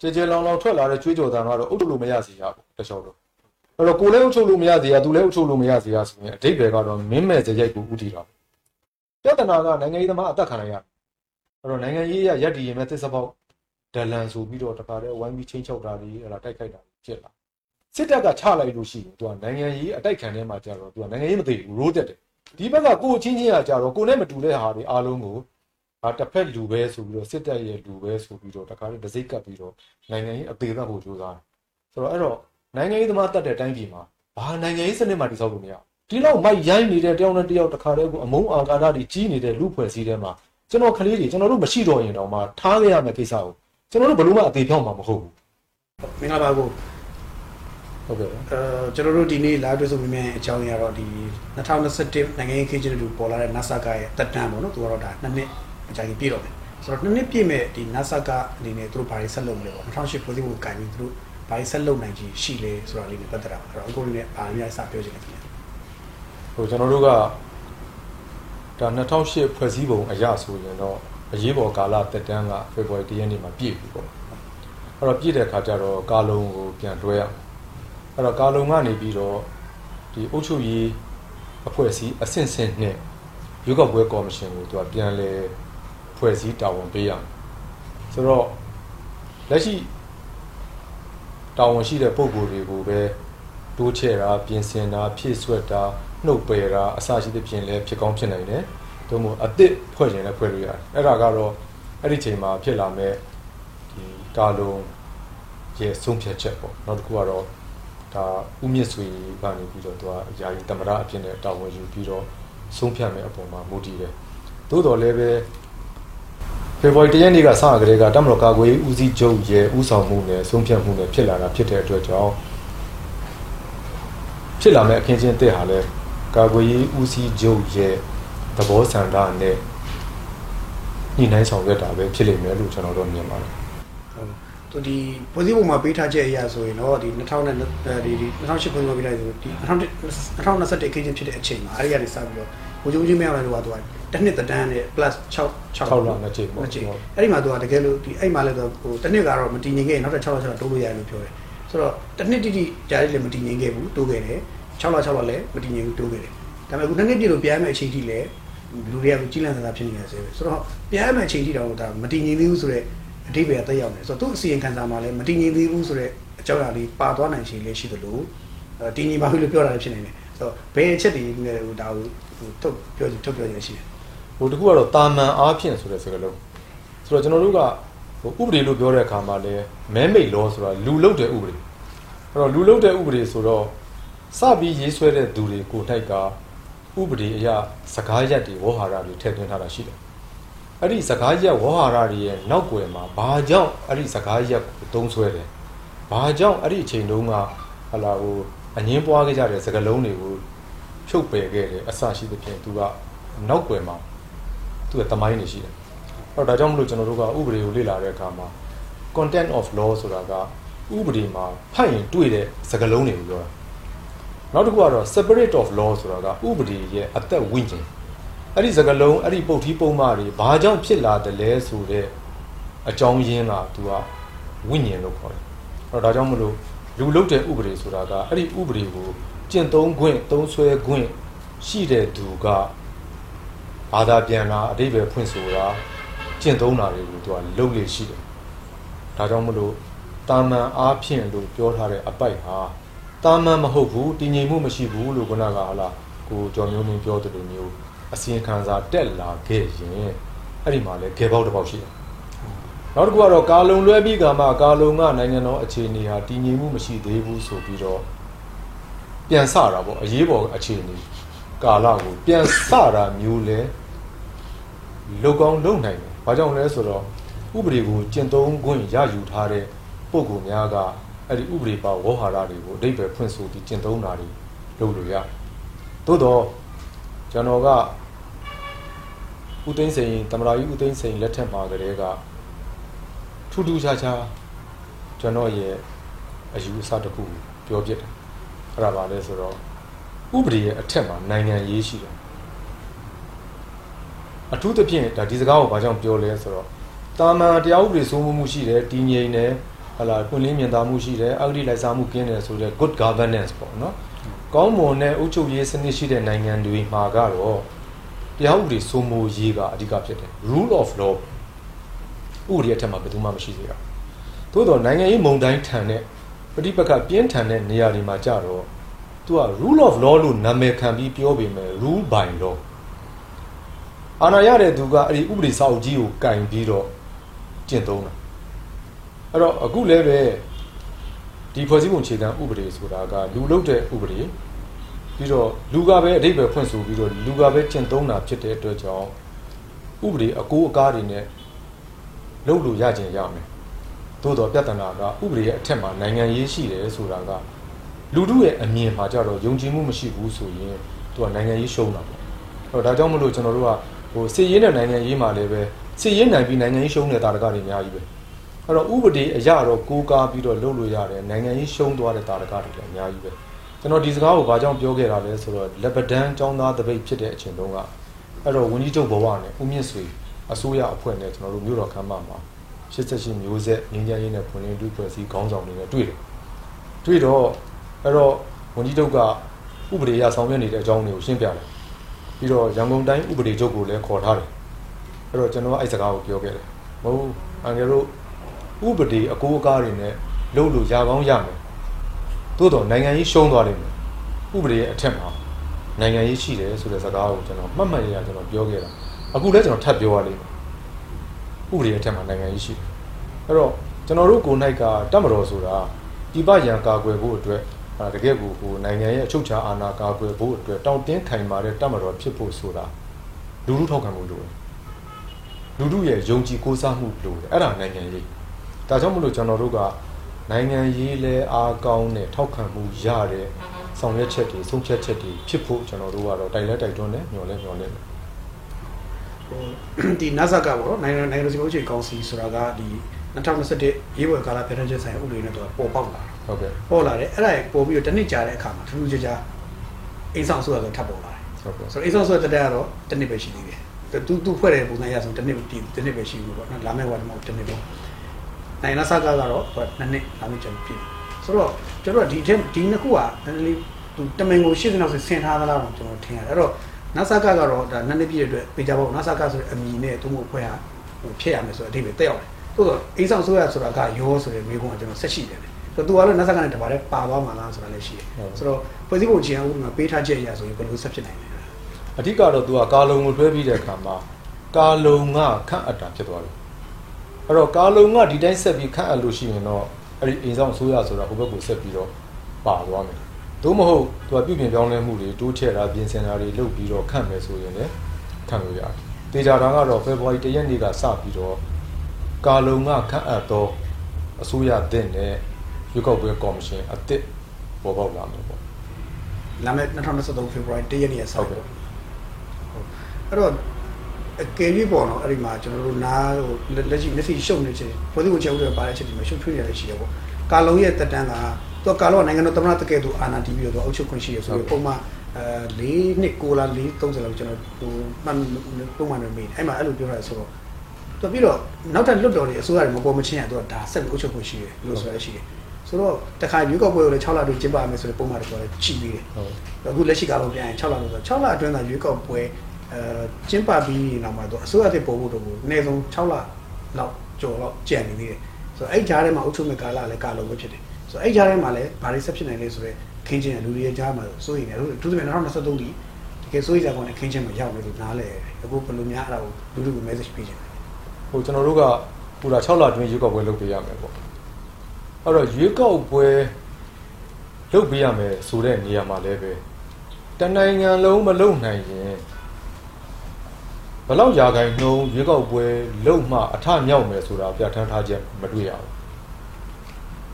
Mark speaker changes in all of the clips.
Speaker 1: ကြဲကြဲလောင်လောင်ထွက်လာတဲ့ကျွေးကြော်တန်ကတော့အုပ်လို့မရစီရဘူးတခြားလို့အဲ့တော့ကိုလည်းအုပ်ချုပ်လို့မရစီရသူလည်းအုပ်ချုပ်လို့မရစီရဆိုရင်အတိတ်ပဲကတော့မင်းမဲ့စရိုက်ကိုဥတီတာပြဿနာကနိုင်ငံရေးသမားအသက်ခံရရအဲ့တော့နိုင်ငံရေးရရက်တည်ရင်မဲ့သစ္စာပေါက်ဒလန်ဆိုပြီးတော့တခါတည်းဝိုင်းပြီးချင်းချောက်တာတွေအဲ့ဒါတိုက်ခိုက်တာဖြစ်လာစစ်တပ်ကချလိုက်လို့ရှိရင်သူကနိုင်ငံရေးအတိုက်ခံထဲမှာကြတော့သူကနိုင်ငံရေးမသိဘူးရိုးတက်တယ်ဒီဘက်ကကိုချင်းချင်းကကြတော့ကိုနဲ့မတူတဲ့ဟာတွေအားလုံးကို အာတစ်ဖက်လူပဲဆိုပြီးတော့စစ်တပ်ရဲ့လူပဲဆိုပြီးတော့တခါတည်းဒစိတ်ကပ်ပြီးတော့နိုင်ငံရေးအသေးသက်ဖို့ကြိုးစားတယ်ဆိုတော့အဲ့တော့နိုင်ငံရေးသမားတတ်တဲ့တိုင်းပြည်မှာဘာနိုင်ငံရေးစနစ်မှတိစောက်လို့မရဒီလောက်မိုက်ရိုင်းနေတဲ့တယောက်နဲ့တယောက်တခါတည်းကိုအမုန်းအာကာရတွေကြီးနေတဲ့လူဖွဲ့စည်းထဲမှာကျွန်တော်ကလေးတွေကျွန်တော်တို့မရှိတော့ရင်တော့မှထားခဲ့ရမယ့်ကိစ္စကိုကျွန်တော်တို့ဘယ်လို့မှအသေးဖြောင်းမှာမဟုတ်ဘူး
Speaker 2: မင်္ဂလာပါကို
Speaker 1: ဟုတ်ကဲ့
Speaker 2: အဲကျွန်တော်တို့ဒီနေ့ live တွေ့ဆုံမြင်အကြောင်းရတော့ဒီ2021နိုင်ငံရေးခေတ်ချင်းတူပေါ်လာတဲ့ NASA ကရဲ့တက်တန်းပေါ့နော်သူကတော့ဒါနှစ်နှစ် အကြိုင်ပြည့်တော့မယ်ဆိုတော့နှစ်နှစ်ပြည့်မဲ့ဒီ NASA ကအနေနဲ့သူတို့ဘာတွေဆက်လုပ်မလဲပေါ့2008ဖွဲ့စည်းပုံကိုကင်ပြီးသူတို့ဘာတွေဆက်လုပ်နိုင်ကြီးရှိလဲဆိုတာလေးနဲ့ပတ်သက်တာပါအဲ့တော့အခုလေးနဲ့ဘာအများစပြောချင်တယ်ခင်ဗျာ
Speaker 1: ဟိုကျွန်တော်တို့ကဒါ2008ဖွဲ့စည်းပုံအရဆိုရင်တော့အရေးပေါ်ကာလတက်တန်းကဖေဖော်ဝါရီလရက်နေ့မှာပြည့်ပြီပေါ့အဲ့တော့ပြည့်တဲ့ခါကျတော့ကာလုံကိုပြန်တွဲရအောင်အဲ့တော့ကာလုံကနေပြီးတော့ဒီအုပ်ချုပ်ရေးအဖွဲ့အစည်းအဆင့်ဆင့်နဲ့ရွေးကောက်ပွဲကော်မရှင်ကိုသူကပြန်လဲ ဖွဲ့စည်းတာဝန်ပေးရအောင်ဆိုတော့လက်ရှိတာဝန်ရှိတဲ့ပုံကိုယ်တွေကိုပဲတိုးချဲ့တာပြင်ဆင်တာဖြည့်ဆွက်တာနှုတ်ပယ်တာအစရှိသဖြင့်လည်းဖြစ်ကောင်းဖြစ်နိုင်တယ်။သို့မဟုတ်အသစ်ဖွဲ့ခြင်းလည်းဖွဲ့လို့ရတယ်။အဲ့ဒါကတော့အဲ့ဒီချိန်မှာဖြစ်လာမဲ့ဒီကာလုံးရဲ့ဆုံးဖြတ်ချက်ပေါ့။နောက်တစ်ခုကတော့ဒါဥမြင့်ဆွေကနေပြီးတော့သူကယာယီတမရအဖြစ်နဲ့တာဝန်ယူပြီးတော့ဆုံးဖြတ်မဲ့အပေါ်မှာမူတည်တယ်။သို့တော်လည်းပဲ ဖေဖော်ဝါရီတရက်နေ့ကစရကလေးကတမတော်ကာကွယ်ဦးစီးချုပ်ရဲ့ဦးဆောင်မှုနဲ့ဆုံးဖြတ်မှုနဲ့ဖြစ်လာတာဖြစ်တဲ့အတွက်ကြောင့်ဖြစ်လာမဲ့အခင်းချင်းတဲ့ဟာလဲကာကွယ်ရေးဦးစီးချုပ်ရဲ့သဘောဆန္ဒနဲ့ညှိနှိုင်းဆောင်ရွက်တာပဲဖြစ်လိမ့်မယ်လို့ကျွန်တော်တို့မြင်ပါတယ်
Speaker 2: ဟုတ်သူဒီဖွဲ့စည်းပုံမှာပေးထားချက်အရာဆိုရင်တော့ဒီ2000နဲ့ဒီဒီ2008ဖွဲ့စည်းပုံပေးထားဆိုဒီ2021ခေတ်ချင်းဖြစ်တဲ့အချိန်မှာအဲ့ဒီကနေစပြီးတော့ဘိုးချုပ်ကြီးမရောက်လာတော့သူက တစ်နှစ်သက်တမ်းနဲ့ plus 6 6
Speaker 1: 6လနှစ်ချိန်ပေါ့
Speaker 2: နှစ်ချိန်အဲ့ဒီမှာသူကတကယ်လို့ဒီအဲ့မှာလည်းတော့ဟိုတစ်နှစ်ကတော့မတည်ငြိမ်ခဲ့ရင်နောက်ထပ်6လ6လတိုးလို့ရတယ်လို့ပြောတယ်ဆိုတော့တစ်နှစ်တိတိကြားလေးလည်းမတည်ငြိမ်ခဲ့ဘူးတိုးခဲ့တယ်6လ6လလည်းမတည်ငြိမ်ဘူးတိုးခဲ့တယ်ဒါပေမဲ့ခုနှစ်နှစ်ပြည့်လို့ပြန်မဲ့အချိန်ထိလည်းလူတွေကကြီးလန့်စကားဖြစ်နေတယ်ဆိုပဲဆိုတော့ပြန်မဲ့အချိန်ထိတော့ဒါမတည်ငြိမ်သေးဘူးဆိုတော့အဓိပ္ပာယ်တက်ရောက်နေဆိုတော့သူ့အစီရင်ခံစာမှာလည်းမတည်ငြိမ်သေးဘူးဆိုတော့အကြောင်းအရာလေးပါသွားနိုင်ခြေလေးရှိသလိုအဲတည်ငြိမ်ပါဘူးလို့ပြောတာလည်းဖြစ်နေတယ်ဆိုတော့ဘယ်အချက်တွေနဲ့ဟိုဒါကိုဟိုထုတ်ပြောထုတ်ပြောနေရှိတယ်
Speaker 1: ဟိုတခုကတော့တာမန်အားဖြင့်ဆိုတဲ့စကားလုံးဆိုတော့ကျွန်တော်တို့ကဟိုဥပဒေလို့ပြောတဲ့အခါမှာလဲမဲမိတ်လောဆိုတာလူလုတ်တဲ့ဥပဒေအဲ့တော့လူလုတ်တဲ့ဥပဒေဆိုတော့စပြီးရေးဆွဲတဲ့သူတွေကိုထိုက်ကဥပဒေအရစကားရက်တွေဝေါ်ဟာရတွေထည့်သွင်းထားတာရှိတယ်အဲ့ဒီစကားရက်ဝေါ်ဟာရတွေရဲ့နောက်ွယ်မှာဘာကြောင့်အဲ့ဒီစကားရက်ကိုသုံးဆွဲတယ်ဘာကြောင့်အဲ့ဒီအချိန်တုန်းကဟလာဟိုအငင်းပွားခဲ့ကြတဲ့စကားလုံးတွေကိုဖြုတ်ပယ်ခဲ့တယ်အစရှိသဖြင့်သူကနောက်ွယ်မှာ သူကတမိုင်းနေရှိတယ်။အဲ့တော့ဒါကြောင့်မလို့ကျွန်တော်တို့ကဥပဒေကိုလေ့လာတဲ့အခါမှာ content of law ဆိုတာကဥပဒေမှာဖတ်ရင်တွေ့တဲ့စကားလုံးတွေကိုပြောတာ။နောက်တစ်ခုကတော့ spirit of law ဆိုတာကဥပဒေရဲ့အသက်ဝိညာဉ်အဲ့ဒီစကားလုံးအဲ့ဒီပုတ်ထီးပုံမှန်တွေဘာကြောင့်ဖြစ်လာတယ်လဲဆိုတဲ့အကြောင်းရင်းကသူကဝိညာဉ်လို့ခေါ်တယ်။အဲ့တော့ဒါကြောင့်မလို့လူလုတ်တဲ့ဥပဒေဆိုတာကအဲ့ဒီဥပဒေကိုကျင့်သုံးခွင့်သုံးဆွဲခွင့်ရှိတဲ့သူက ဘာသာပြန်တာအတိပ္ပယ်ဖွင့်ဆိုတာကျင့်သုံးတာတွေကိုသူကလုပ်လေရှိတယ်။ဒါကြောင့်မလို့တာမန်အားဖြင့်လို့ပြောထားတဲ့အပိုက်ဟာတာမန်မဟုတ်ဘူးတည်ငြိမ်မှုမရှိဘူးလို့ခုနကဟာလာကိုကျော်မျိုးမင်းပြောတဲ့လိုမျိုးအစီရင်ခံစာတက်လာခဲ့ရင်အဲ့ဒီမှာလဲဂေပေါက်တစ်ပေါက်ရှိတယ်။နောက်တစ်ခုကတော့ကာလုံလွဲပြီးကမှကာလုံကနိုင်ငံတော်အခြေအနေဟာတည်ငြိမ်မှုမရှိသေးဘူးဆိုပြီးတော့ပြန်ဆတာပေါ့အရေးပေါ်အခြေအနေ ကာလကိုပြန်ဆတာမျိုးလဲလုတ်ကောင်းလုံနိုင်တယ်။ဘာကြောင့်လဲဆိုတော့ဥပဒေကိုကျင့်သုံးခွင့်ရယူထားတဲ့ပုဂ္ဂိုလ်များကအဲ့ဒီဥပဒေပါဝေါဟာရတွေကိုအတိတ်ပဲဖွင့်ဆိုပြီးကျင့်သုံးတာတွေလုပ်လို့ရတယ်။သို့တော့ကျွန်တော်ကဥသိမ်းစိန်တမရာကြီးဥသိမ်းစိန်လက်ထက်မှာကတည်းကထူးထူးခြားခြားကျွန်တော်ရဲ့အယူအဆတစ်ခုပြောပြတယ်။အဲ့ဒါပါလဲဆိုတော့ ဥပဒေရဲ့အထက်မှာနိုင်ငံရေးရှိတယ်အထူးသဖြင့်ဒါဒီစကားကိုဘာကြောင့်ပြောလဲဆိုတော့တာမန်တရားဥပဒေစိုးမိုးမှုရှိတယ်တည်ငြိမ်တယ်ဟလာပွင့်လင်းမြင်သာမှုရှိတယ်အဂတိလိုက်စားမှုကင်းတယ်ဆိုတဲ့ good governance ပေါ့နော်ကောင်းမွန်တဲ့အုပ်ချုပ်ရေးစနစ်ရှိတဲ့နိုင်ငံတွေမှာကတော့တရားဥပဒေစိုးမိုးရေးကအဓိကဖြစ်တယ် rule of law ဥပဒေအထက်မှာဘယ်သူမှမရှိစေရသို့တော့နိုင်ငံရေးမုံတိုင်းထန်တဲ့ပဋိပက္ခပြင်းထန်တဲ့နေရာတွေမှာကြတော့ သူက rule of law လို့နာမည်ခံပြီးပြောပေမဲ့ rule by law အာဏာရတဲ့သူကအဲ့ဒီဥပဒေစာအုပ်ကြီးကိုကင်ပြီးတော့ကျင့်သုံးတာအဲ့တော့အခုလည်းပဲဒီဖွဲ့စည်းပုံခြေခံဥပဒေဆိုတာကလူလုတဲ့ဥပဒေပြီးတော့လူကပဲအဓိပ္ပာယ်ဖွင့်ဆိုပြီးတော့လူကပဲကျင့်သုံးတာဖြစ်တဲ့အတွက်ကြောင့်ဥပဒေအကိုးအကားတွေနဲ့လုပ်လို့ရကျင်ရမယ်သို့တော့ပြဿနာကဥပဒေရဲ့အထက်မှာနိုင်ငံရေးရှိတယ်ဆိုတာက လူတို့ရဲ့အမြင်မှာကြတော့ယုံကြည်မှုမရှိဘူးဆိုရင်သူကနိုင်ငံရေးရှုံးတာပေါ့အဲ့တော့ဒါကြောင့်မလို့ကျွန်တော်တို့ကဟိုစစ်ရေးနဲ့နိုင်ငံရေးမှာလည်းပဲစစ်ရေးနိုင်ပြီးနိုင်ငံရေးရှုံးတဲ့တာရကတွေအများကြီးပဲအဲ့တော့ဥပဒေအရတော့ကိုးကားပြီးတော့လုပ်လို့ရတယ်နိုင်ငံရေးရှုံးသွားတဲ့တာရကတွေလည်းအများကြီးပဲကျွန်တော်ဒီစကားကိုဘာကြောင့်ပြောခဲ့တာလဲဆိုတော့လက်ပဒန်းចောင်းသားတပိတ်ဖြစ်တဲ့အချိန်တုန်းကအဲ့တော့ဝင်းကြီးချုပ်ဘဝနဲ့ဦးမြင့်ဆွေအစိုးရအဖွဲ့နဲ့ကျွန်တော်တို့မြို့တော်ခမ်းမမှာ88မျိုးဆက်ငင်းကြရေးနဲ့ဖွင့်လင်းတူဖွဲ့စည်းခေါင်းဆောင်တွေနဲ့တွေ့တယ်တွေ့တော့ အဲ့တော့ဝန်ကြီးချုပ်ကဥပဒေအရဆောင်ရွက်နေတဲ့အကြောင်းတွေကိုရှင်းပြတယ်ပြီးတော့ရန်ကုန်တိုင်းဥပဒေချုပ်ကိုလည်းခေါ်ထားတယ်အဲ့တော့ကျွန်တော်အဲ့စကားကိုပြောခဲ့တယ်မဟုတ်အန်ကယ်တို့ဥပဒေအကိုးအကားတွေနဲ့လုပ်လို့ရကောင်းရမယ်သို့တော့နိုင်ငံရေးရှုံးသွားလိမ့်မယ်ဥပဒေရဲ့အထက်မှာနိုင်ငံရေးရှိတယ်ဆိုတဲ့စကားကိုကျွန်တော်မှတ်မှတ်ရရကျွန်တော်ပြောခဲ့တာအခုလည်းကျွန်တော်ထပ်ပြောရလိမ့်မယ်ဥပဒေရဲ့အထက်မှာနိုင်ငံရေးရှိတယ်အဲ့တော့ကျွန်တော်တို့ကိုယ်၌ကတတ်မတော်ဆိုတာဒီပရန်ကာကွယ်ဖို့အတွက် တကယ်ကိုဟိုနိုင်ငံရဲ့အချုပ်ချာအာဏာကာကွယ်ဖို့အတွက်တောင်းတင်းခိုင်မာတဲ့တတ်မတော်ဖြစ်ဖို့ဆိုတာလူလူထောက်ခံမှုလိုတယ်လူလူရဲ့ယုံကြည်ကိုးစားမှုလိုတယ်အဲ့ဒါနိုင်ငံရေးဒါကြောင့်မလို့ကျွန်တော်တို့ကနိုင်ငံရေးလဲအားကောင်းတဲ့ထောက်ခံမှုရတဲ့ဆောင်ရွက်ချက်တွေဆုံးဖြတ်ချက်တွေဖြစ်ဖို့ကျွန်တော်တို့ကတော့တိုက်လဲတိုက်တွန်းတယ်ညှော်လဲညှော်လဲတယ်
Speaker 2: ဟိုဒီ NASA ကပေါ့နော်နိုင်ငံနိုင်ငံတော်စီမံချက်ကောင်စီဆိုတာကဒီ2021ရေးဝယ်ကာလပြည်ထောင်စုဆိုင်ရာဥပဒေနဲ့တော့ပေါ်ပေါက်လာ
Speaker 1: ဟုတ်ကဲ့
Speaker 2: ပေါ်လာတယ်အဲ့ဒါပေါ်ပြီးတော့တစ်နှစ်ကြာတဲ့အခါမှာထူးထူးခြားခြားအိမ်ဆောင်ဆိုတာဆိုထပ်ပေါ်လာတယ်
Speaker 1: ဟုတ်ကဲ့
Speaker 2: ဆိုတော့အိမ်ဆောင်ဆိုတာတက်ကတော့တစ်နှစ်ပဲရှိသေးတယ်သူသူဖွဲ့တဲ့ပုံစံရဆိုတစ်နှစ်ဒီတစ်နှစ်ပဲရှိဘူးပေါ့နော်လာမယ့်ဝါဒီမှာတစ်နှစ်ပေါ့နိုင်နာဆာကကတော့ဟိုနှစ်နှစ်လာမယ့်ကျွန်တော်ပြည်ဆိုတော့ကျွန်တော်ဒီထက်ဒီနှစ်ခုကနည်းနည်းလေးသူတမင်ကိုရှင်းစနောက်ဆင်ထားသလားတော့ကျွန်တော်ထင်ရတယ်အဲ့တော့နာဆာကကတော့ဒါနှစ်နှစ်ပြည့်တဲ့အတွက်ပေကြပေါ့နာဆာကဆိုတဲ့အမည်နဲ့သူ့မို့ဖွဲ့ဟာဟိုဖြစ်ရမယ်ဆိုတော့အဓိပ္ပာယ်တက်ရောက်တယ်သို့တော့အိမ်ဆောင်ဆိုရဆိုတာကရောဆိုတဲ့မိကုန်းကကျွန်တော်ဆက်ရှိတယ် ဆိုတော့သူကတော့နာဆာကနဲ့တပါးတည်းပါသွားမှာလားဆိုတာလည်းရှိတယ်ဆိုတော့ဖွဲ့စည်းပုံချင်အောင်မှာပေးထားချက်အရာဆိုရင်ဘယ်လိုဆက်ဖြစ်နိုင်လဲ
Speaker 1: အဓိကတော့သူကကာလုံကိုတွဲပြီးတဲ့အခါမှာကာလုံကခန့်အပ်တာဖြစ်သွားတယ်အဲ့တော့ကာလုံကဒီတိုင်းဆက်ပြီးခန့်အပ်လို့ရှိရင်တော့အဲ့ဒီအိမ်ဆောင်ဆိုးရဆိုတာဟိုဘက်ကိုဆက်ပြီးတော့ပါသွားမယ်သို့မဟုတ်သူကပြုပြင်ပြောင်းလဲမှုတွေတိုးချဲ့တာပြင်ဆင်တာတွေလုပ်ပြီးတော့ခန့်မယ်ဆိုရင်လည်းခန့်လို့ရတယ်တေချာတာကတော့ဖေဖော်ဝါရီ၁ရက်နေ့ကစပြီးတော့ကာလုံကခန့်အပ်တော့အစိုးရတဲ့နဲ့ ရွေးကောက်ပွဲကော်မရှင်အသစ်ပေါ်ပေါက်လာမယ်ပေါ့
Speaker 2: လာမယ့်2023 February 1ရက်နေ့ဆက်
Speaker 1: ဟုတ်ကဲ့
Speaker 2: ပေါ့အဲ့တော့အကယ်၍ပေါ့နော်အဲ့ဒီမှာကျွန်တော်တို့နားဟိုလက်လက်ရှိမျက်စိရှုပ်နေချင်းဖွဲ့စည်းပုံချက်ဥပဒေပါတဲ့ချက်ဒီမှာရှုပ်ထွေးနေရရှိရပေါ့ကာလုံရဲ့တက်တန်းကသူကကာလုံကနိုင်ငံတော်သမ္မတတကယ်သူအာဏာတည်ပြီးတော့သူအုပ်ချုပ်ခွင့်ရှိရဆိုပြီးပုံမှန်အဲ၄နှစ်6လား4 30လောက်ကျွန်တော်ဟိုမှန်ပုံမှန်နေမိတယ်အဲ့မှာအဲ့လိုပြောရတယ်ဆိုတော့သူပြီးတော့နောက်ထပ်လွတ်တော်တွေအစိုးရတွေမပေါ်မချင်းရသူကဒါဆက်ပြီးအုပ်ချုပ်ခွင့်ရှိတယ်လို့ဆိုရရှိတယ် ဆိုတော့တခါရွေးကောက်ပွဲကိုလည်း6လအတွင်းကျင်းပမယ်ဆိုတဲ့ပုံမှန်တွေပြောတယ်ကြည်ပြီးတယ်
Speaker 1: ဟုတ်
Speaker 2: အခုလက်ရှိကားလုံးပြန်ရင်6လလို့ဆို6လအတွင်းသာရွေးကောက်ပွဲအဲကျင်းပပြီးနောက်မှာတော့အစိုးရတဲ့ပုံဖို့တော့အနည်းဆုံး6လလောက်ကျော်လောက်ကြံနေသေးတယ်ဆိုတော့အဲ့ကြားထဲမှာအုပ်ချုပ်မဲ့ကာလလည်းကာလုံးပဲဖြစ်တယ်ဆိုတော့အဲ့ကြားထဲမှာလည်းဘာတွေဆက်ဖြစ်နိုင်လဲဆိုတော့ခင်းချင်းလူတွေရဲ့ကြားမှာစိုးရိမ်တယ်အခုသူတို့2023ဒီတကယ်စိုးရိမ်ကြကောင်းတဲ့ခင်းချင်းမှာရောက်နေလို့နားလဲအခုဘယ်လိုများအဲ့ဒါကိုလူတွေကို message ပေးချင်တယ်
Speaker 1: ဟိုကျွန်တော်တို့ကပူတာ6လအတွင်းရွေးကောက်ပွဲလုပ်ပေးရမယ်ပေါ့ အဲ့တော့ရွေးကောက်ပွဲလုပ်ပေးရမယ်ဆိုတဲ့နေရာမှာလည်းပဲတနိုင်ငံလုံးမလုပ်နိုင်ရင်ဘယ်လောက်ရာခိုင်နှုန်းရွေးကောက်ပွဲလုပ်မှအထမြောက်မယ်ဆိုတာပြဋ္ဌာန်းထားချက်မတွေ့ရဘူး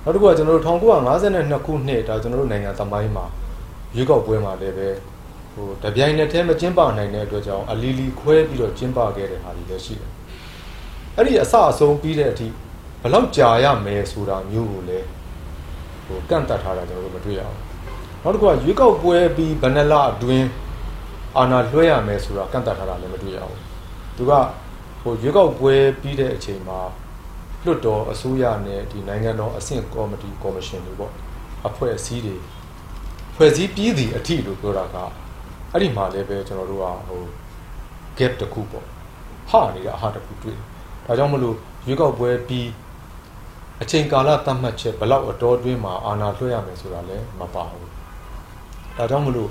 Speaker 1: နောက်တစ်ခုကကျွန်တော်တို့1952ခုနှစ်ဒါကျွန်တော်တို့နိုင်ငံသမိုင်းမှာရွေးကောက်ပွဲမှာလည်းပဲဟိုတပြိုင်နက်တည်းမကျင်းပနိုင်တဲ့အတွက်ကြောင့်အလီလီခွဲပြီးတော့ကျင်းပခဲ့တဲ့ဟာတွေလည်းရှိတယ်အဲ့ဒီအစအဆုံးပြီးတဲ့အထိ ဘယ်လောက်ကြာရမယ်ဆိုတာမျိုးကိုလည်းဟိုကန့်တတ်ထားတာကျွန်တော်တို့မတွေ့ရအောင်နောက်တစ်ခုကရွေးကောက်ပွဲပြီးဘယ်နှစ်လအတွင်းအာဏာလွှဲရမယ်ဆိုတာကန့်တတ်ထားတာလည်းမတွေ့ရအောင်သူကဟိုရွေးကောက်ပွဲပြီးတဲ့အချိန်မှာလွတ်တော်အစိုးရနဲ့ဒီနိုင်ငံတော်အဆင့်ကော်မတီကော်မရှင်တွေပေါ့အဖွဲ့အစည်းတွေဖွဲ့စည်းပြီးသည့်အထိလို့ပြောတာကအဲ့ဒီမှာလည်းပဲကျွန်တော်တို့ကဟို gap တစ်ခုပေါ့ဟာနေတဲ့အဟာတစ်ခုတွေ့ဒါကြောင့်မလို့ရွေးကောက်ပွဲပြီး အချိန်ကာလသတ်မှတ်ချက်ဘလောက်အတော်တွင်းမှာအာဏာလွှဲရမယ်ဆိုတာလည်းမပါဘူးဒါကြောင့်မလို့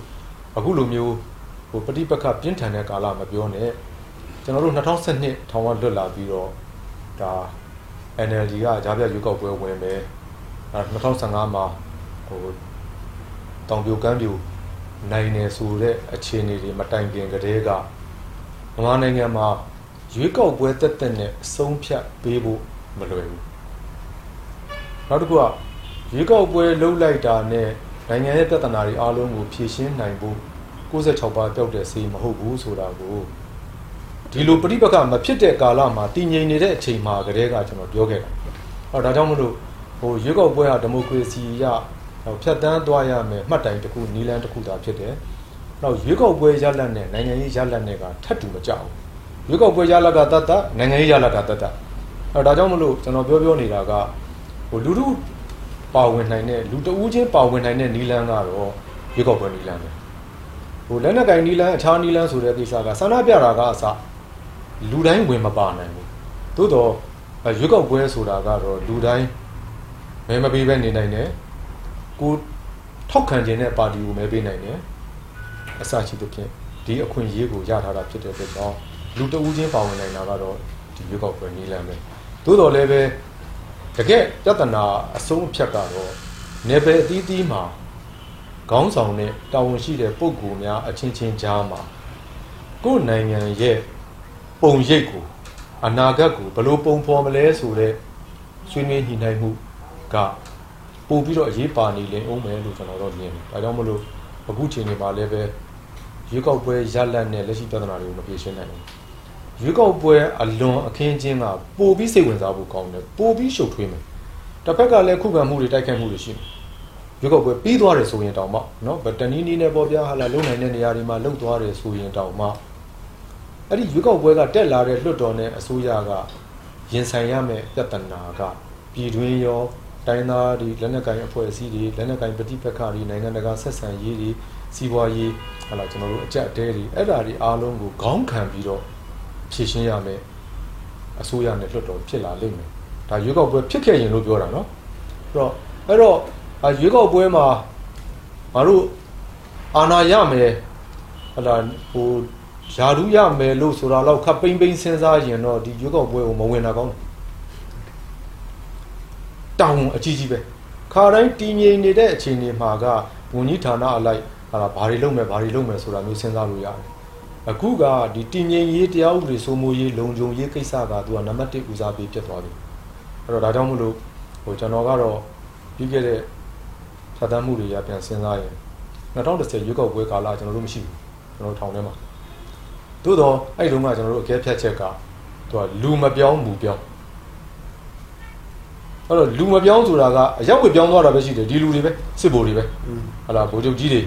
Speaker 1: အခုလိုမျိုးဟိုပဋိပက္ခပြင်းထန်တဲ့ကာလမပြောနဲ့ကျွန်တော်တို့2012ထောင်ဝလွတ်လာပြီးတော့ဒါ NLD ကဂျာပြရွေးကောက်ပွဲဝင်ပဲအဲ2015မှာဟိုတောင်ပြိုကမ်းပြိုနိုင်နေဆိုတဲ့အခြေအနေတွေမတိုင်ခင်ကတည်းကမြန်မာနိုင်ငံမှာရွေးကောက်ပွဲတက်တက်နဲ့အဆုံးဖြတ်ပေးဖို့မလွယ်ဘူး နောက်တစ်ခုကရွေးကောက်ပွဲလှုပ်လိုက်တာနဲ့နိုင်ငံရဲ့ပြဿနာတွေအားလုံးကိုဖြေရှင်းနိုင်ဖို့96ပါးတောက်တဲ့စီမဟုတ်ဘူးဆိုတာကိုဒီလိုပြိပက္ခမဖြစ်တဲ့ကာလမှာတည်ငြိမ်နေတဲ့အချိန်မှာကတည်းကကျွန်တော်ပြောခဲ့တာ။အော်ဒါကြောင့်မလို့ဟိုရွေးကောက်ပွဲဟာဒီမိုကရေစီရဖြတ်တန်းသွားရမယ်မှတ်တိုင်တစ်ခုနီလန်းတစ်ခုသာဖြစ်တယ်။နောက်ရွေးကောက်ပွဲရလတ်နဲ့နိုင်ငံရေးရလတ်နဲ့ကထပ်တူမကြဘူး။ရွေးကောက်ပွဲရလတ်ကတတ်တတ်နိုင်ငံရေးရလတ်ကတတ်တတ်။အော်ဒါကြောင့်မလို့ကျွန်တော်ပြောပြောနေတာက ဟိုလူလူပါဝင်နိုင်တဲ့လူတဦးချင်းပါဝင်နိုင်တဲ့နီလန်းကတော့ရွေးကောက်ပွဲနီလန်းပဲ။ဟိုလက်နက်ကင်နီလန်းအခြားနီလန်းဆိုတဲ့ကိစ္စကဆန္ဒပြတာကအစလူတိုင်းဝင်မပါနိုင်ဘူးသို့တော့ရွေးကောက်ပွဲဆိုတာကတော့လူတိုင်းမဲမပေးဘဲနေနိုင်တယ်ကိုထောက်ခံခြင်းတဲ့ပါတီကိုမဲပေးနိုင်တယ်အစရှိသဖြင့်ဒီအခွင့်အရေးကိုရထားတာဖြစ်တဲ့အတွက်ကြောင့်လူတဦးချင်းပါဝင်နိုင်တာကတော့ဒီရွေးကောက်ပွဲနည်းလမ်းပဲသို့တော်လည်းပဲ တကယ်ပြဿနာအဆုံးအဖြတ်ကတော့နေပယ်အသီးသီးမှာခေါင်းဆောင်နဲ့တာဝန်ရှိတဲ့ပုဂ္ဂိုလ်များအချင်းချင်းကြားမှာကိုယ်နိုင်ငံရဲ့ပုံရိပ်ကိုအနာဂတ်ကိုဘလို့ပုံဖော်မလဲဆိုတော့ဆွေးနွေးညှိနှိုင်းမှုကပို့ပြီးတော့အရေးပါနေလင်အောင်မယ်လို့ကျွန်တော်တို့မြင်တယ်။ဒါကြောင့်မလို့အခုချိန်ဒီမှာလည်းပဲရွေးကောက်ပွဲရလတ်နဲ့လက်ရှိပြဿနာတွေကိုမဖြေရှင်းနိုင်ဘူး။ ရွေးကောက်ပွဲအလွန်အခင်းချင်းကပို့ပြီးစိတ်ဝင်စားဖို့ကောင်းတယ်။ပို့ပြီးရှုပ်ထွေးမယ်။တစ်ဖက်ကလည်းခုခံမှုတွေတိုက်ခိုက်မှုတွေရှိတယ်။ရွေးကောက်ပွဲပြီးသွားတယ်ဆိုရင်တောင်မှနော်ဗတနီးနီးနဲ့ပေါ်ပြဟာလာလုံနိုင်တဲ့နေရာတွေမှာလုံသွားတယ်ဆိုရင်တောင်မှအဲ့ဒီရွေးကောက်ပွဲကတက်လာတဲ့လွှတ်တော်နဲ့အစိုးရကရင်ဆိုင်ရမယ့်ပြဿနာကပြည်တွင်းရောတိုင်းသားတွေလက်နက်ကိုင်အဖွဲ့အစည်းတွေလက်နက်ကိုင်ပဋိပက္ခတွေနိုင်ငံတကာဆက်ဆံရေးတွေစီးပွားရေးဟာလာကျွန်တော်တို့အကြက်အတဲတွေအဲ့ဓာတွေအားလုံးကိုခေါင်းခံပြီးတော့ ဖြည့်ရှင်းရမယ်အစိုးရနဲ့လွှတ်တော်ဖြစ်လာလိမ့်မယ်ဒါရွေးကောက်ပွဲဖြစ်ခဲ့ရင်လို့ပြောတာနော်အဲ့တော့အဲ့တော့ရွေးကောက်ပွဲမှာငါတို့အာဏာရမယ်ဟလာဟိုယာဒူးရမယ်လို့ဆိုတာတော့ခပ်ပိမ့်ပိမ့်စဉ်းစားရင်တော့ဒီရွေးကောက်ပွဲကိုမဝင်တာကောင်းတယ်တောင်းအကြီးကြီးပဲခါတိုင်းတည်ငြိမ်နေတဲ့အခြေအနေမှာကဝန်ကြီးဌာနအလိုက်ဟာဘာတွေလုပ်မယ်ဘာတွေလုပ်မယ်ဆိုတာမျိုးစဉ်းစားလို့ရတယ် အခုကဒီတည်ငြိမ်ရေးတရားဥပဒေစိုးမိုးရေးလုံခြုံရေးကိစ္စကသူကနံပါတ်1ဦးစားပေးဖြစ်သွားပြီအဲ့တော့ဒါကြောင့်မလို့ဟိုကျွန်တော်ကတော့ပြီးခဲ့တဲ့ဖြတ်သန်းမှုတွေရပြန်စဉ်းစားရင်2010ရွေးကောက်ပွဲကာလကျွန်တော်တို့မရှိဘူးကျွန်တော်ထောင်ထဲမှာသို့တော့အဲ့တုန်းကကျွန်တော်တို့အကဲဖြတ်ချက်ကသူကလူမပြောင်းမူပြောင်းအဲ့တော့လူမပြောင်းဆိုတာကအရောက်ဝပြောင်းသွားတာပဲရှိတယ်ဒီလူတွေပဲစစ်ဗိုလ်တွေပဲဟလာဗိုလ်ချုပ်ကြီးတွေ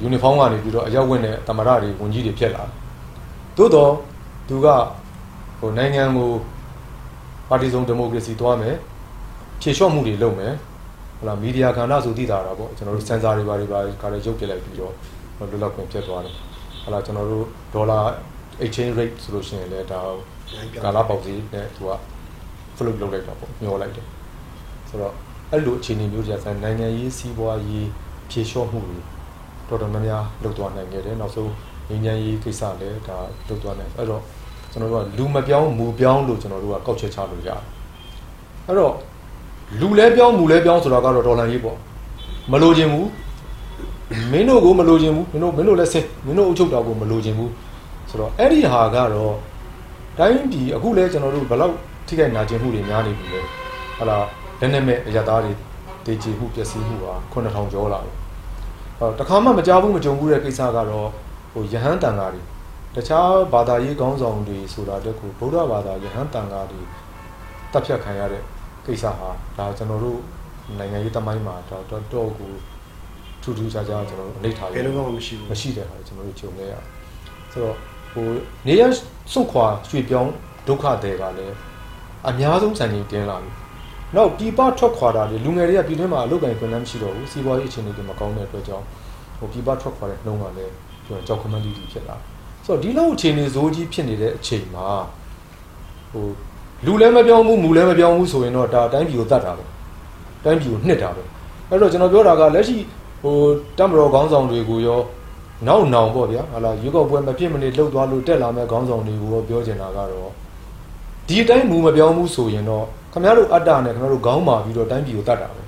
Speaker 1: ယူနီဖောင်းကနေပြီးတော့အရောက်ဝင်တဲ့တမရတွေဝန်ကြီးတွေဖြစ်လာသို့တော့သူကဟိုနိုင်ငံကိုပါတီစုံဒီမိုကရေစီသွားမယ်ဖြည့်လျှော့မှုတွေလုပ်မယ်ဟလာမီဒီယာကဏ္ဍဆိုသိတာတာပေါ့ကျွန်တော်တို့စင်ဆာတွေပါတွေပါခါလေးရုပ်ပြလိုက်ပြီးတော့လွတ်လပ်ခွင့်ဖြစ်သွားတယ်ဟလာကျွန်တော်တို့ဒေါ်လာ exchange rate ဆိုလို့ရှိရင်လည်းဒါကာလာပေါက်စီနဲ့သူက float လုပ်လိုက်တာပေါ့မျောလိုက်တယ်ဆိုတော့အဲ့လိုအခြေအနေမျိုးကြာဆိုင်နိုင်ငံရေးစီးပွားရေးဖြေလျှော့မှုတွေ တော်တော်များများလုပ်သွားနိုင်ခဲ့တယ်နောက်ဆုံးငြိမ်းချမ်းရေးကိစ္စလည်းဒါလုပ်သွားနိုင်အဲ့တော့ကျွန်တော်တို့ကလူမပြောင်းမူပြောင်းလို့ကျွန်တော်တို့ကကောက်ချက်ချလို့ရတယ်အဲ့တော့လူလဲပြောင်းမူလဲပြောင်းဆိုတာကတော့ဒေါ်လာရေးပေါ့မလိုချင်ဘူးမင်းတို့ကိုမလိုချင်ဘူးမင်းတို့မင်းတို့လည်းဆင်းမင်းတို့အုပ်ချုပ်တာကိုမလိုချင်ဘူးဆိုတော့အဲ့ဒီဟာကတော့တိုင်းပြည်အခုလဲကျွန်တော်တို့ဘယ်လောက်ထိခိုက်နာကျင်မှုတွေများနေပြီလေဟလာလက်နဲ့မဲ့အရသားတွေဒေချီမှုပျက်စီးမှုဟာ9000ကျော်လာတယ်ဟော တခါမှမကြောက်ဘူးမကြုံဘူးတဲ့ကိစ္စကတော့ဟိုယဟန်တန်ဃာတွေတခြားဘာသာရေးခေါင်းဆောင်တွေဆိုတာတက်ကိုဗုဒ္ဓဘာသာယဟန်တန်ဃာတွေတပ်ဖြတ်ခံရတဲ့ကိစ္စဟာဒါကျွန်တော်တို့နိုင်ငံရေးတမိုင်းမှာတော့တော့ကိုထူးထူးခြားခြားကျွန်တော်တို့အလေးထားရ
Speaker 2: ဘယ်လိုမှမရှိဘူး
Speaker 1: မရှိတဲ့ဟာကျွန်တော်တို့ကြုံခဲ့ရဆိုတော့ဟိုနေရစွန့်ခွာရွှေ့ပြောင်းဒုက္ခတွေကလည်းအများဆုံးစံချိန်တင်လာပြီ နောက်ပြည်ပထွက်ခွာတာလေလူငယ်တွေကပြည်တွင်းမှာအလုပ်ကိုင်ခွင့်လမ်းမရှိတော့ဘူးစီးပွားရေးအခြေအနေတွေမကောင်းတဲ့အတွက်ကြောင့်ဟိုပြည်ပထွက်ခွာတဲ့နှုန်းကလည်းပြောကြောက်ခမန်းတီတီဖြစ်လာဆိုတော့ဒီလောက်အခြေအနေဇိုးကြီးဖြစ်နေတဲ့အချိန်မှာဟိုလူလည်းမပြောင်းဘူးမူလည်းမပြောင်းဘူးဆိုရင်တော့ဒါတိုင်းပြည်ကိုတတ်တာပဲတိုင်းပြည်ကိုနှစ်တာပဲအဲ့တော့ကျွန်တော်ပြောတာကလက်ရှိဟိုတမတော်ခေါင်းဆောင်တွေကိုရောနောက်နောင်ပေါ့ဗျာဟာလာရွေးကောက်ပွဲမဖြစ်မနေလှုပ်သွားလို့တက်လာမဲ့ခေါင်းဆောင်တွေကိုရောပြောချင်တာကတော့ဒီအတိုင်းမူမပြောင်းဘူးဆိုရင်တော့ ခင်ဗျားတို့အတ္တနဲ့ခင်ဗျားတို့ခေါင်းမာပြီးတော့တိုင်းပြည်ကိုတတ်တာပဲ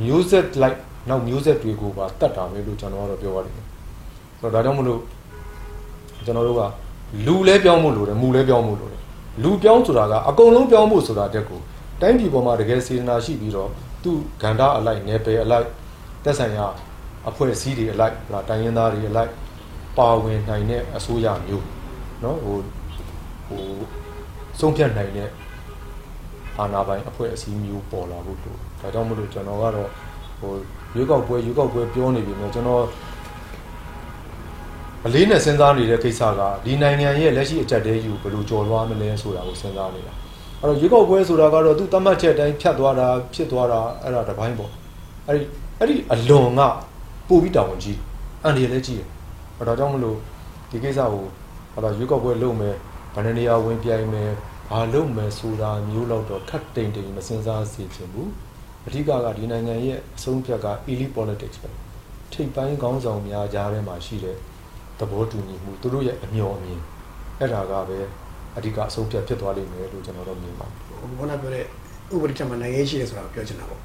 Speaker 1: မျိုးဆက်လိုက်နောက်မျိုးဆက်တွေကိုပါတတ်တာပဲလို့ကျွန်တော်ကတော့ပြောပါလိမ့်မယ်ဆိုတော့ဒါကြောင့်မလို့ကျွန်တော်တို့ကလူလဲပြောင်းဖို့လိုတယ်မူလဲပြောင်းဖို့လိုတယ်လူပြောင်းဆိုတာကအကုန်လုံးပြောင်းဖို့ဆိုတာတက်ကိုတိုင်းပြည်ပေါ်မှာတကယ်စေတနာရှိပြီးတော့သူ့ဂန္ဓာအလိုက်နယ်ပယ်အလိုက်တက်ဆိုင်ရာအဖွဲ့အစည်းတွေအလိုက်ဟလာတိုင်းရင်းသားတွေအလိုက်ပါဝင်နိုင်တဲ့အစိုးရမျိုးเนาะဟိုဟိုဆုံးဖြတ်နိုင်တဲ့ အာဏာပိုင်အဖွဲ့အစည်းမျိုးပေါ်လာဖို့လို့ဒါကြောင့်မလို့ကျွန်တော်ကတော့ဟိုရွေးကောက်ပွဲရွေးကောက်ပွဲပြောနေပြီမျိုးကျွန်တော်အလေးနဲ့စဉ်းစားနေတဲ့ကိစ္စကဒီနိုင်ငံရဲ့လက်ရှိအကြက်တဲယူဘယ်လိုကြော်လွှားမလဲဆိုတာကိုစဉ်းစားနေတာအဲ့တော့ရွေးကောက်ပွဲဆိုတာကတော့သူ့တတ်မှတ်ချက်တိုင်းဖြတ်သွားတာဖြစ်သွားတာအဲ့ဒါတစ်ပိုင်းပေါ့အဲ့ဒီအဲ့ဒီအလွန်ကပို့ပြီးတောင်းဝန်ကြီးအန်ဒီလည်းကြီးတယ်အဲ့ဒါကြောင့်မလို့ဒီကိစ္စကိုဟာလာရွေးကောက်ပွဲလုပ်မယ်ဗန္ဒနေယာဝင်ပြိုင်မယ် ဘာလုပ်မယ်ဆိုတာမျိုးတော့တော့ခတ်တိမ်တိမ်မစဉ်းစားစေချင်ဘူးအဓိကကဒီနိုင်ငံရဲ့အဆုံးဖြတ်က elite politics ပဲထိပ်ပိုင်းခေါင်းဆောင်များကြားထဲမှာရှိတဲ့သဘောတူညီမှုသူတို့ရဲ့အမျှော်အမြင်အဲ့ဒါကပဲအဓိကအဆုံးဖြတ်ဖြစ်သွားလိမ့်မယ်လို့ကျွန်တော်တို့မြင်ပါတယ်
Speaker 2: ဟိုဘုန်းကပြောတဲ့ဥပဒေချက်မှာနိုင်ငံရေးရှိတယ်ဆိုတာကိုပြောချင်တာပေါ့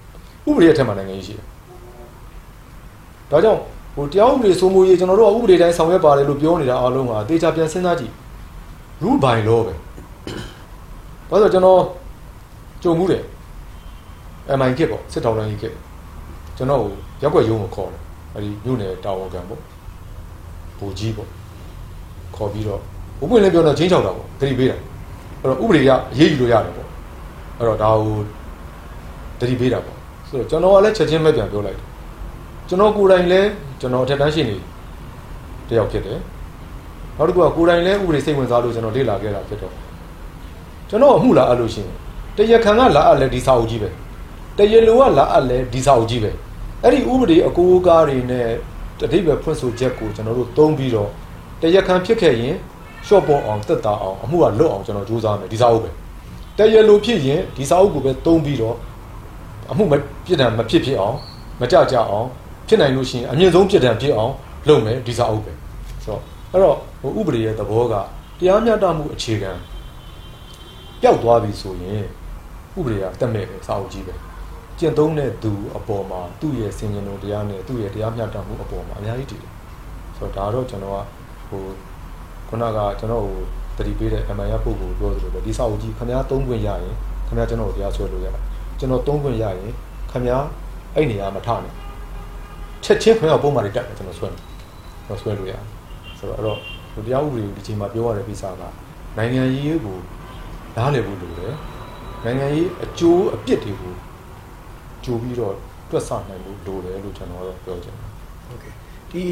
Speaker 1: ဥပဒေရဲ့ထက်မှာနိုင်ငံရေးရှိတယ်။ဒါကြောင့်ဟိုတရားဥပဒေစိုးမိုးရေးကျွန်တော်တို့ကဥပဒေတိုင်းဆောင်ရွက်ပါတယ်လို့ပြောနေတာအားလုံးကတေချာပြန်စဉ်းစားကြည့် rule by law ပဲ။ ဘာလို့ကျွန်တော်ကြုံမှုတယ် MI ကစ်ပေါ့စစ်တော်လိုင်းကြီးကစ်ကျွန်တော်ကိုရက်ွက်ရုံးကိုခေါ်တယ်။အဲဒီမြို့နယ်တာဝန်ခံပေါ့။ဘူကြီးပေါ့။ခေါ်ပြီးတော့ဘုပွင့်လည်းပြောတော့ချင်းချောက်တာပေါ့။ဂရိပေးတာ။အဲ့တော့ဥပဒေရအရေးယူလို့ရတယ်ပေါ့။အဲ့တော့ဒါကိုတတိပေးတာပေါ့။ဆိုတော့ကျွန်တော်ကလည်းချက်ချင်းပဲပြန်ပြောလိုက်တယ်။ကျွန်တော်ကိုယ်တိုင်လည်းကျွန်တော်အထက်တန်းရှိနေတယောက်ဖြစ်တယ်။နောက်တစ်ခုကကိုယ်တိုင်လည်းဥပဒေစိတ်ဝင်စားလို့ကျွန်တော်လေ့လာခဲ့တာဖြစ်တော့ ကျွန်တော်အမှုလာအပ်လို့ရှိရင်တရခံကလာအပ်လဲဒီစာအုပ်ကြီးပဲ။တရလိုကလာအပ်လဲဒီစာအုပ်ကြီးပဲ။အဲ့ဒီဥပဒေအကိုအကားတွေနဲ့တတိပဲဖွင့်ဆိုချက်ကိုကျွန်တော်တို့သုံးပြီးတော့တရခံဖြစ်ခဲ့ရင်ရှော့ပေါ်အောင်တက်တာအောင်အမှုကလွတ်အောင်ကျွန်တော်ကြိုးစားမယ်ဒီစာအုပ်ပဲ။တရလိုဖြစ်ရင်ဒီစာအုပ်ကိုပဲသုံးပြီးတော့အမှုမပြစ်ဒဏ်မဖြစ်ဖြစ်အောင်မကြကြအောင်ဖြစ်နိုင်လို့ရှိရင်အမြင့်ဆုံးပြစ်ဒဏ်ဖြစ်အောင်လုပ်မယ်ဒီစာအုပ်ပဲဆိုတော့အဲ့တော့ဟိုဥပဒေရဲ့သဘောကတရားမျှတမှုအခြေခံ ပျောက်သွားပြီဆိုရင်ဥပဒေကတက်မဲ့ပဲစာအုပ်ကြီးပဲကျင့်သုံးတဲ့သူအပေါ်မှာသူ့ရဲ့စင်ញင်လုံးတရားနဲ့သူ့ရဲ့တရားမျှတမှုအပေါ်မှာအများကြီးတည်တယ်ဆိုတော့ဒါတော့ကျွန်တော်ကဟိုခုနကကျွန်တော်ဟိုတတိပေးတဲ့ MI ရပုံကိုပြောသလိုပဲဒီစာအုပ်ကြီးခင်ဗျားသုံးခွင့်ရရင်ခင်ဗျားကျွန်တော်ကိုတရားဆွဲလို့ရတာကျွန်တော်သုံးခွင့်ရရင်ခင်ဗျားအဲ့နေရာမှာထားနေချက်ချင်းခင်ဗျားပုံမှန်တွေတက်တယ်ကျွန်တော်ဆွဲတယ်ကျွန်တော်ဆွဲလို့ရတယ်ဆိုတော့အဲ့တော့ဒီတရားဥပဒေကိုဒီချိန်မှာပြောရတဲ့ကိစ္စကနိုင်ငံရေးကို နားလည်ဖို့လိုတယ်နိုင်ငံရေးအကျိုးအပြစ်တွေကိုကြိုးပြီးတော့တွက်ဆနိုင်ဖို့လိုတယ်လို့ကျွန်တော်ပြောချင်တယ်
Speaker 2: ဟုတ်ကဲ့ဒီ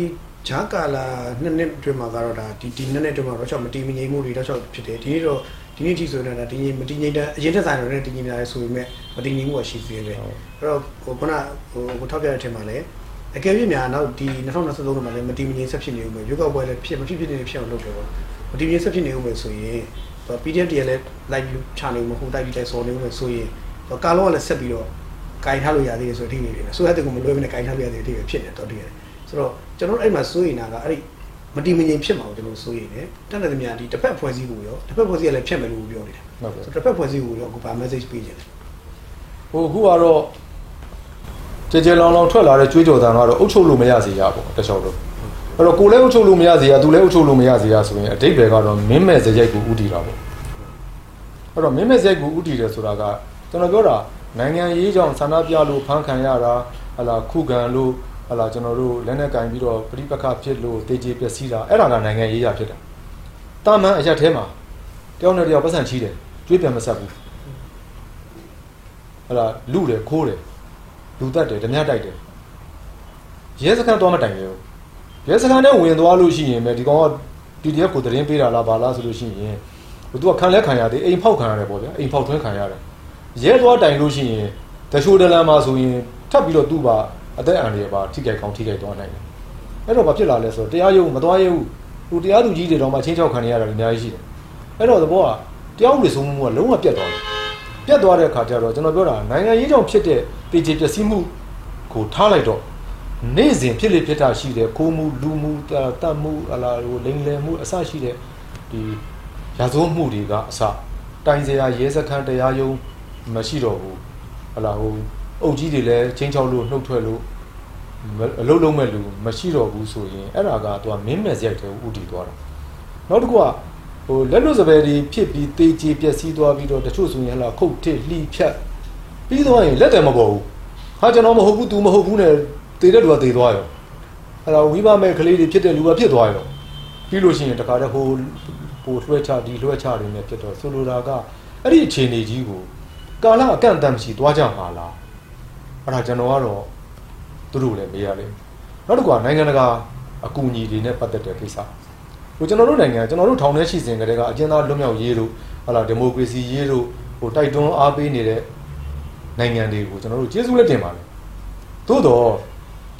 Speaker 2: ဂျာကာလာနှစ်နှစ်တွင်မှာကတော့ဒါဒီဒီနှစ်နှစ်တွင်မှာတော့ချက်မတီးမငိမ့်မှုတွေတော့ချက်ဖြစ်တယ်ဒီနေ့တော့ဒီနေ့ထိဆိုနေတာဒီမတီးငိမ့်တဲ့အရင်ထက်ဆိုင်တော့လည်းတီးငိမ့်လာတယ်ဆိုပေမဲ့မတီးငိမ့်မှုကရှိသေးတယ်အဲ့တော့ဟိုခုနဟိုဟိုထောက်ပြတဲ့အထင်မှာလည်းအကယ်၍များနောက်ဒီ2023မှာလည်းမတီးမငိမ့်ဆက်ဖြစ်နေဦးမယ်ရွေးကောက်ပွဲလည်းဖြစ်မဖြစ်ဖြစ်နေဖြစ်အောင်လုပ်တယ်ပေါ့မတီးမငိမ့်ဆက်ဖြစ်နေဦးမယ်ဆိုရင် PDF တည်းလည်း live ချနေဦးမယ်ဟိုတိုက်ပြီးတိုက်ဆော်နေဦးမယ်ဆိုရင်ကာလောကလည်းဆက်ပြီးတော့ကင်ထားလို့ရသေးတယ်ဆိုတဲ့အထိနေတယ်ဆိုတဲ့တကူမလွဲဘဲနဲ့ကင်ထားလို့ရသေးတဲ့အထိပဲဖြစ်နေတော့တည်းရတယ်ဆိုတော့ကျွန်တော်တို့အဲ့မှာစိုးရိမ်တာကအဲ့ဒီမတီမငြိမ်ဖြစ်မှာကိုကျွန်တော်စိုးရိမ်တယ်တက်တဲ့မြာဒီတစ်ဖက်ဖွဲ့စည်းကိုရောတစ်ဖက်ဖွဲ့စည်းကလည်းဖြတ်မယ်လို့ပြောနေတာ
Speaker 1: ဟုတ်ကဲ့
Speaker 2: ဆိုတော့တစ်ဖက်ဖွဲ့စည်းကိုရောအခုဗာ message ပေးခြင်းလဲ
Speaker 1: ဟိုအခုကတော့ကြကြလောင်လောင်ထွက်လာတဲ့ကြွေးကြော်တန်ကတော့အုပ်ချုပ်လို့မရစေရပေါ့တခြားလို့ အဲ့တော့ကိုလည်းအုပ်ချုပ်လို့မရစေရသူလည်းအုပ်ချုပ်လို့မရစေရဆိုရင်အတိတ်ပဲကတော့မင်းမဲ့စရိုက်ကိုဥတီတာပေါ့အဲ့တော့မင်းမဲ့စရိုက်ကိုဥတီတယ်ဆိုတာကကျွန်တော်ပြောတာနိုင်ငံရေးကြောင့်ဆန္ဒပြလို့ဖမ်းခံရတာဟလာခုခံလို့ဟလာကျွန်တော်တို့လက်နဲ့ကင်ပြီးတော့ပြိပခဖြစ်လို့တေကျေပျက်စီးတာအဲ့ဒါကနိုင်ငံရေးရဖြစ်တာတာမန်အရက်ထဲမှာတယောက်နဲ့တယောက်ပတ်စံချီးတယ်ကြွေးပြန်မဆက်ဘူးဟလာလူတယ်ခိုးတယ်လူတက်တယ်ဓမြတိုက်တယ်ရဲစခန်းသွားမတိုင်လေဘူး ရဲစခန်းနဲ့ဝင်သွားလို့ရှိရင်ပဲဒီကောင်က PDF ကိုသတင်းပေးတာလားဘာလားဆိုလို့ရှိရင်ဟိုသူကခံလဲခံရတယ်အိမ်ဖောက်ခံရတယ်ပေါ့ဗျာအိမ်ဖောက်ထွင်းခံရတယ်ရဲသွားတိုင်လို့ရှိရင်တချို့တလန်မှာဆိုရင်ထပ်ပြီးတော့သူ့ပါအသက်အန္တရာယ်ပါထိခိုက်ကောင်းထိခိုက်သွားနိုင်တယ်အဲ့တော့ဘာဖြစ်လာလဲဆိုတော့တရားရုံးမသွားရဘူးဟိုတရားသူကြီးတွေတော့မှချင်းချောက်ခံရတာအများကြီးရှိတယ်အဲ့တော့သဘောကတရားဥပဒေစိုးမိုးမှုကလုံးဝပြတ်သွားတယ်ပြတ်သွားတဲ့အခါကျတော့ကျွန်တော်ပြောတာနိုင်ငံရေးကြောင့်ဖြစ်တဲ့တည်ကြည်ပျက်စီးမှုကိုထားလိုက်တော့ နေ့စဉ်ဖြစ်လေဖြစ်တာရှိတယ်ကိုမှုလူမှုတတ်မှုအလားဟိုလိမ်လည်မှုအစရှိတဲ့ဒီရာဇဝတ်မှုတွေကအစတိုင်စရာရဲစခန်းတရားရုံးမရှိတော့ဘူးဟလာဟိုအုပ်ကြီးတွေလည်းချင်းချောက်လို့နှုတ်ထွက်လို့အလုံးလုံးမဲ့လူမရှိတော့ဘူးဆိုရင်အဲ့ဒါကသူကမင်းမဲ့စရိုက်တဲ့ဥတီသွားတာနောက်တစ်ခုကဟိုလက်လွတ်စပယ်တွေဖြစ်ပြီးတေးကြီးပျက်စီးသွားပြီးတော့တချို့ဆိုရင်ဟလာခုတ်ထစ်လှီဖြတ်ပြီးသွားရင်လက်တယ်မပေါ်ဘူးဟာကျွန်တော်မဟုတ်ဘူး तू မဟုတ်ဘူးနဲ့ တေတဲ့လူကတေသွားရောအဲ့တော့ဝိပါမဲ့ကလေးတွေဖြစ်တဲ့လူကဖြစ်သွားရောပြီးလို့ရှိရင်တခါတည်းဟိုပိုလွှဲချဒီလွှဲချတွေနဲ့ဖြစ်တော့ဆိုလိုတာကအဲ့ဒီအခြေအနေကြီးကိုကာလအကန့်အသတ်မရှိသွားကြမှာလားအဲ့ဒါကျွန်တော်ကတော့သူတို့လည်းမေးရလိမ့်နောက်တစ်ခုကနိုင်ငံတကာအကူအညီတွေနဲ့ပတ်သက်တဲ့ကိစ္စဟိုကျွန်တော်တို့နိုင်ငံကျွန်တော်တို့ထောင်ထဲရှိစဉ်ကတည်းကအကျဉ်းသားလွတ်မြောက်ရေးတို့ဟလာဒီမိုကရေစီရေးတို့ဟိုတိုက်တွန်းအားပေးနေတဲ့နိုင်ငံတွေကိုကျွန်တော်တို့ကျေးဇူးလက်တင်ပါတယ်သို့တော့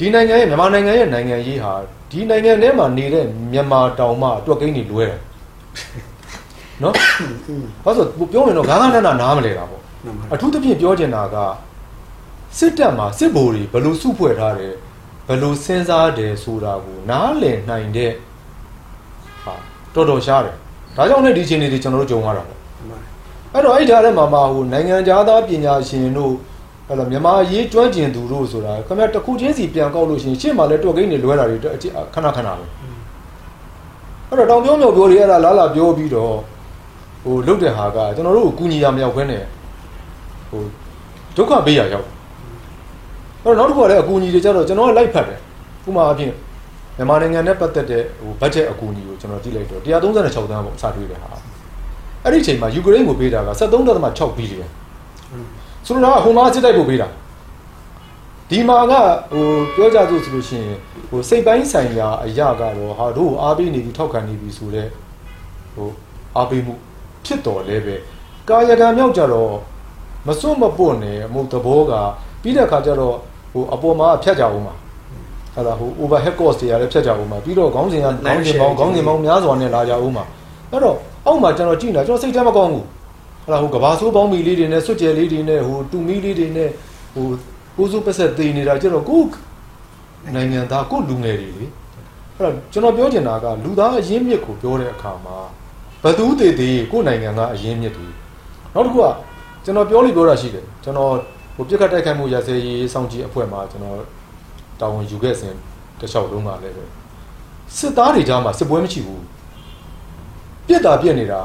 Speaker 1: ဒီနိုင်ငံရဲ့မြန်မာနိုင်ငံရဲ့နိုင်ငံရေးဟာဒီနိုင်ငံထဲမှာနေတဲ့မြန်မာတောင်မှတွက်ကိန်းတွေလွဲတယ်နော်ဘာလို့ပြောရင်တော့ဂါဂနနာနားမလဲတာပေါ့အထူးသဖြင့်ပြောချင်တာကစစ်တပ်မှာစစ်ဗိုလ်တွေဘယ်လိုစုဖွဲ့ထားတယ်ဘယ်လိုစဉ်းစားတယ်ဆိုတာကိုနားလည်နိုင်တဲ့ဟာတော်တော်ရှားတယ်ဒါကြောင့်လည်းဒီချိန်တွေကျွန်တော်တို့ကြုံရတာပေါ့အဲ့တော့အဲ့ထားတဲ့မှာမှာဟိုနိုင်ငံသားပညာရှင်တို့ အဲ့လိုမြန်မာရေးကျွမ်းကျင်သူတို့ဆိုတာခင်ဗျာတခုချင်းစီပြန်ကောက်လို့ရှိရင်ရှေ့မှာလည်းတွက်ကိန်းတွေလွဲတာတွေခဏခဏပဲအဲ့တော့တောင်ပြောမြောက်ပြောတွေအဲ့ဒါလာလာပြောပြီးတော့ဟိုလုတ်တဲ့ဟာကကျွန်တော်တို့ကိုကူညီရမရောက်ခွင့်နဲ့ဟိုဒုက္ခပေးရရောက်အဲ့တော့နောက်တစ်ခုကလည်းအကူအညီတွေကြတော့ကျွန်တော်ကလိုက်ဖတ်တယ်ဥပမာအဖြစ်မြန်မာနိုင်ငံနဲ့ပတ်သက်တဲ့ဟိုဘတ်ဂျက်အကူအညီကိုကျွန်တော်ကြည့်လိုက်တော့136တန်းပေါ့အစတွေးတယ်ဟာအဲ့ဒီအချိန်မှာယူကရိန်းကိုပေးတာက73.6ဘီလီယံ ဆိုတော့ဟိုမှာစစ်တိုက်ဖို့ပေးတာဒီမှာကဟိုပြောကြသူဆိုလို့ရှိရင်ဟိုစိတ်ပိုင်းဆိုင်ရာအရာကတော့ဟာတို့အားပေးနေပြီထောက်ခံနေပြီဆိုတော့ဟိုအားပေးမှုဖြစ်တော်လဲပဲကာယကံမြောက်ကြတော့မစွတ်မပွတ်နဲ့မဟုတ်သဘောကပြီးတဲ့အခါကျတော့ဟိုအပေါ်မှာဖြတ်ကြအောင်မှာအဲ့ဒါဟို overhead cost တွေရတယ်ဖြတ်ကြအောင်မှာပြီးတော့ခေါင်းစဉ်ကခေါင်းစဉ်ပေါင်းခေါင်းစဉ်ပေါင်းများစွာနဲ့လာကြအောင်မှာအဲ့တော့အောက်မှာကျွန်တော်ကြည့်နေတာကျွန်တော်စိတ်ထဲမကောင်းဘူး အဲ့ဒါဟိုကဘာဆိုးပေါင်းမီလေးတွေနဲ့စွတ်ကြဲလေးတွေနဲ့ဟိုတူမီလေးတွေနဲ့ဟိုကိုစုပက်ဆက်သေးနေတာကျတော့ကိုနိုင်ငံသားကိုလူငယ်တွေလေအဲ့တော့ကျွန်တော်ပြောချင်တာကလူသားအရင်းမြစ်ကိုပြောတဲ့အခါမှာဘသူတည်တည်ကိုနိုင်ငံကအရင်းမြစ်တွေနောက်တစ်ခုကကျွန်တော်ပြောလို့ပြောတာရှိတယ်ကျွန်တော်ဟိုပြစ်ခတ်တိုက်ခိုက်မှုရစဲရေးစောင့်ကြည့်အဖွဲ့မှာကျွန်တော်တာဝန်ယူခဲ့စဉ်တခြားလုံးကလည်းပဲစစ်သားတွေကြားမှာစစ်ပွဲမရှိဘူးပြစ်တာပြစ်နေတာ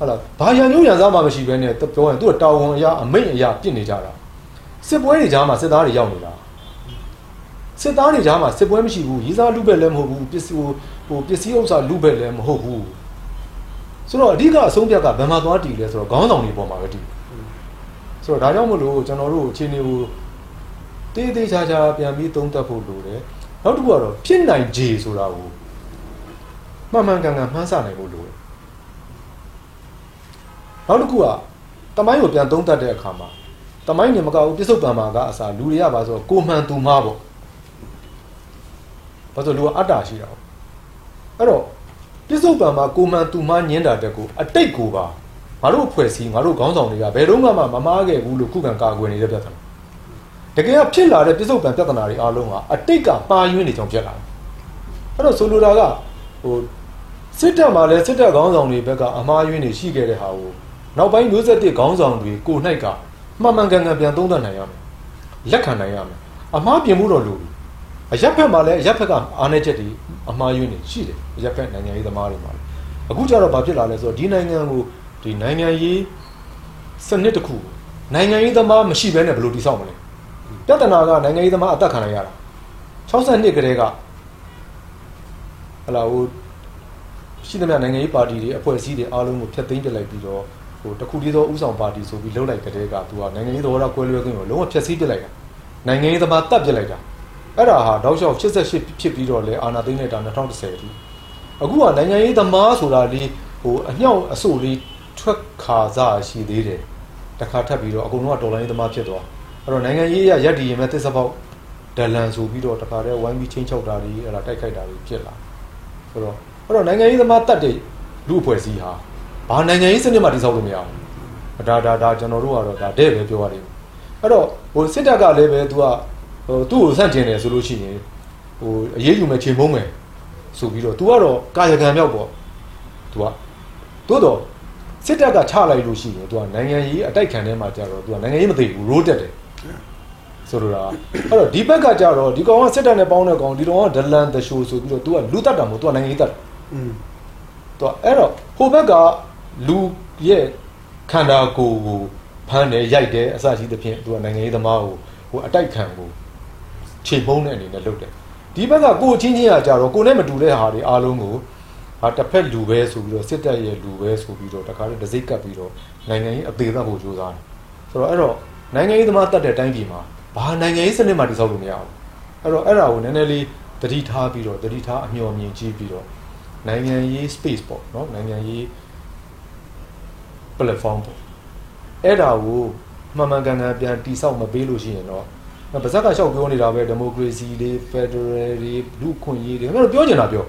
Speaker 1: ဟုတ်လားဘာရန်ညိုးရန်စားမှမရှိဘဲနဲ့ပြောရင်သူကတာဝန်အရာအမိတ်အရာပြစ်နေကြတာစစ်ပွဲတွေကြားမှာစစ်သားတွေရောက်နေတာစစ်သားတွေကြားမှာစစ်ပွဲမရှိဘူးရေးစားလူပဲလည်းမဟုတ်ဘူးပစ္စည်းဟိုဟိုပစ္စည်းဥစ္စာလူပဲလည်းမဟုတ်ဘူးဆိုတော့အဓိကအဆုံးဖြတ်ကဘယ်မှာသွားတည်လဲဆိုတော့ခေါင်းဆောင်တွေပေါ်မှာပဲတည်ဆိုတော့ဒါကြောင့်မလို့ကျွန်တော်တို့အခြေအနေကိုတေးသေးချာချာပြန်ပြီးသုံးသပ်ဖို့လိုတယ်နောက်တစ်ခုကတော့ဖြစ်နိုင်ခြေဆိုတာကိုမှန်မှန်ကန်ကန်မှန်းဆနိုင်ဖို့လိုတယ် နောက်တစ်ခုကတမိုင်းကိုပြန်သုံးသပ်တဲ့အခါမှာတမိုင်းနေမကဘူးပြစ္ဆုတ်ပံမှာကအစားလူတွေကပါဆိုကိုမှန်သူမှားပေါ့ဘာလို့လူကအတ္တရှိတာပေါ့အဲ့တော့ပြစ္ဆုတ်ပံမှာကိုမှန်သူမှားညင်းတာတက်ကိုအတိတ်ကိုပါငါတို့ဖွဲ့စည်းငါတို့ခေါင်းဆောင်တွေကဘယ်တော့မှမမားခဲ့ဘူးလို့ခုခံကာကွယ်နေတဲ့ပြဿနာတကယ်ကဖြစ်လာတဲ့ပြစ္ဆုတ်ပံပြဿနာတွေအားလုံးကအတိတ်ကပါယွင်းနေကြောင်းဖြစ်လာတယ်အဲ့တော့ဆိုလိုတာကဟိုစစ်တပ်မှာလည်းစစ်တပ်ခေါင်းဆောင်တွေဘက်ကအမှားယွင်းနေရှိခဲ့တဲ့ဟာကို နောက်ပိုင်းမျိုးဆက်တဲ့ခေါင်းဆောင်တွေကိုနှိုက်ကမှန်မှန်ကန်ကန်ပြန်သုံးသပ်နိုင်ရမယ်လက်ခံနိုင်ရမယ်အမှားပြင်မှုတော့လိုပြီအရက်ဖက်မှာလည်းအရက်ဖက်ကအားနည်းချက်တွေအမှားယွင်းနေရှိတယ်အရက်ဖက်နိုင်ငံရေးသမားတွေမှာလည်းအခုကျတော့ဘာဖြစ်လာလဲဆိုတော့ဒီနိုင်ငံကိုဒီနိုင်ငံရေးစနစ်တစ်ခုနိုင်ငံရေးသမားမရှိဘဲနဲ့ဘယ်လိုတည်ဆောက်မလဲပြဿနာကနိုင်ငံရေးသမားအသက်ခံရတာ62ကလေးကဟလာဟိုရှိသမျှနိုင်ငံရေးပါတီတွေအဖွဲ့အစည်းတွေအားလုံးကိုဖျက်သိမ်းပြလိုက်ပြီးတော့ ဟိုတခုတည်းသောဥဆောင်ပါတီဆိုပြီးလှုပ်လိုက်တဲ့ကသူကနိုင်ငံရေးသဘောထားကွဲလွဲခွင့်ကိုလုံးဝဖျက်ဆီးပြလိုက်တာနိုင်ငံရေးသမားတတ်ပြလိုက်တာအဲ့ဒါဟာတောက်လျှောက်88ဖြစ်ပြီးတော့လေအာဏာသိမ်းလိုက်တာ2010အထိအခုကနိုင်ငံရေးသမားဆိုတာလေဟဟိုအမြောက်အဆို့လေးထွက်ခါစားရှိသေးတယ်တခါထပ်ပြီးတော့အကုန်လုံးကတော်လိုင်းသမားဖြစ်သွားအဲ့တော့နိုင်ငံရေးရရက်တည်ရင်မဲ့သစ္စာပေါက်ဒလန်ဆိုပြီးတော့တခါတည်းဝိုင်းပြီးချင်းချောက်တာတွေအဲ့ဒါတိုက်ခိုက်တာတွေဖြစ်လာဆိုတော့အဲ့တော့နိုင်ငံရေးသမားတတ်တဲ့လူအဖွဲ့အစည်းဟာ ဘာနိုင်ငံရေးစနစ်မှတိစောက်လို့မရဘူးဒါဒါဒါကျွန်တော်တို့ကတော့ဒါတဲ့ပဲပြောရတယ်အဲ့တော့ဟိုစစ်တပ်ကလည်းပဲ तू ကဟိုသူ့ကိုဆန့်ကျင်တယ်ဆိုလို့ရှိရင်ဟိုအရေးယူမယ်ချိန်မုံးမယ်ဆိုပြီးတော့ तू ကတော့ကာယကံမြောက်ပေါ့ तू ကသို့တော့စစ်တပ်ကချလိုက်လို့ရှိရင် तू ကနိုင်ငံရေးအတိုက်ခံထဲမှာကြတော့ तू ကနိုင်ငံရေးမသိဘူးရိုးတက်တယ်ဆိုတော့အဲ့တော့ဒီဘက်ကကြတော့ဒီကောင်ကစစ်တပ်နဲ့ပေါင်းတဲ့ကောင်ဒီကောင်ကဒလန်တရှိုးဆိုပြီးတော့ तू ကလူတတ်တာမဟုတ် तू ကနိုင်ငံရေးတတ်တယ်
Speaker 2: อืม
Speaker 1: သူကအဲ့တော့ဟိုဘက်က လူရဲ့ခန္ဓာကိုယ်ကိုဖမ်းတယ်ရိုက်တယ်အစရှိသဖြင့်သူကနိုင်ငံရေးသမားကိုဟိုအတိုက်ခံကိုခြေပုံးတဲ့အနေနဲ့လုပ်တယ်ဒီဘက်ကကိုချင်းချင်းကကြတော့ကိုနဲ့မတူတဲ့ဟာတွေအားလုံးကိုဟာတစ်ဖက်လူပဲဆိုပြီးတော့စစ်တပ်ရဲ့လူပဲဆိုပြီးတော့တခါတည်းဒစိကပ်ပြီးတော့နိုင်ငံရေးအသေးသက်ဖို့ကြိုးစားတယ်ဆိုတော့အဲ့တော့နိုင်ငံရေးသမားတတ်တဲ့အတိုင်းပြည်မှာဘာနိုင်ငံရေးစနစ်မှတည်ဆောက်လို့မရဘူးအဲ့တော့အဲ့ဒါကိုနည်းနည်းလေးတတိထားပြီးတော့တတိထားအမျှော်မြင်ကြည့်ပြီးတော့နိုင်ငံရေး space ပေါ့နော်နိုင်ငံရေး platform ပေါ့အဲ့ဒါကိုမှန်မှန်ကန်ကန်ပြန်တိဆောက်မပေးလို့ရှိရင်တော့ဗဇက်ကလျှောက်ပြောနေတာပဲ democracy တွေ federal တွေလူခွင့်ရေးတွေကျွန်တော်ပြောချင်တာပြော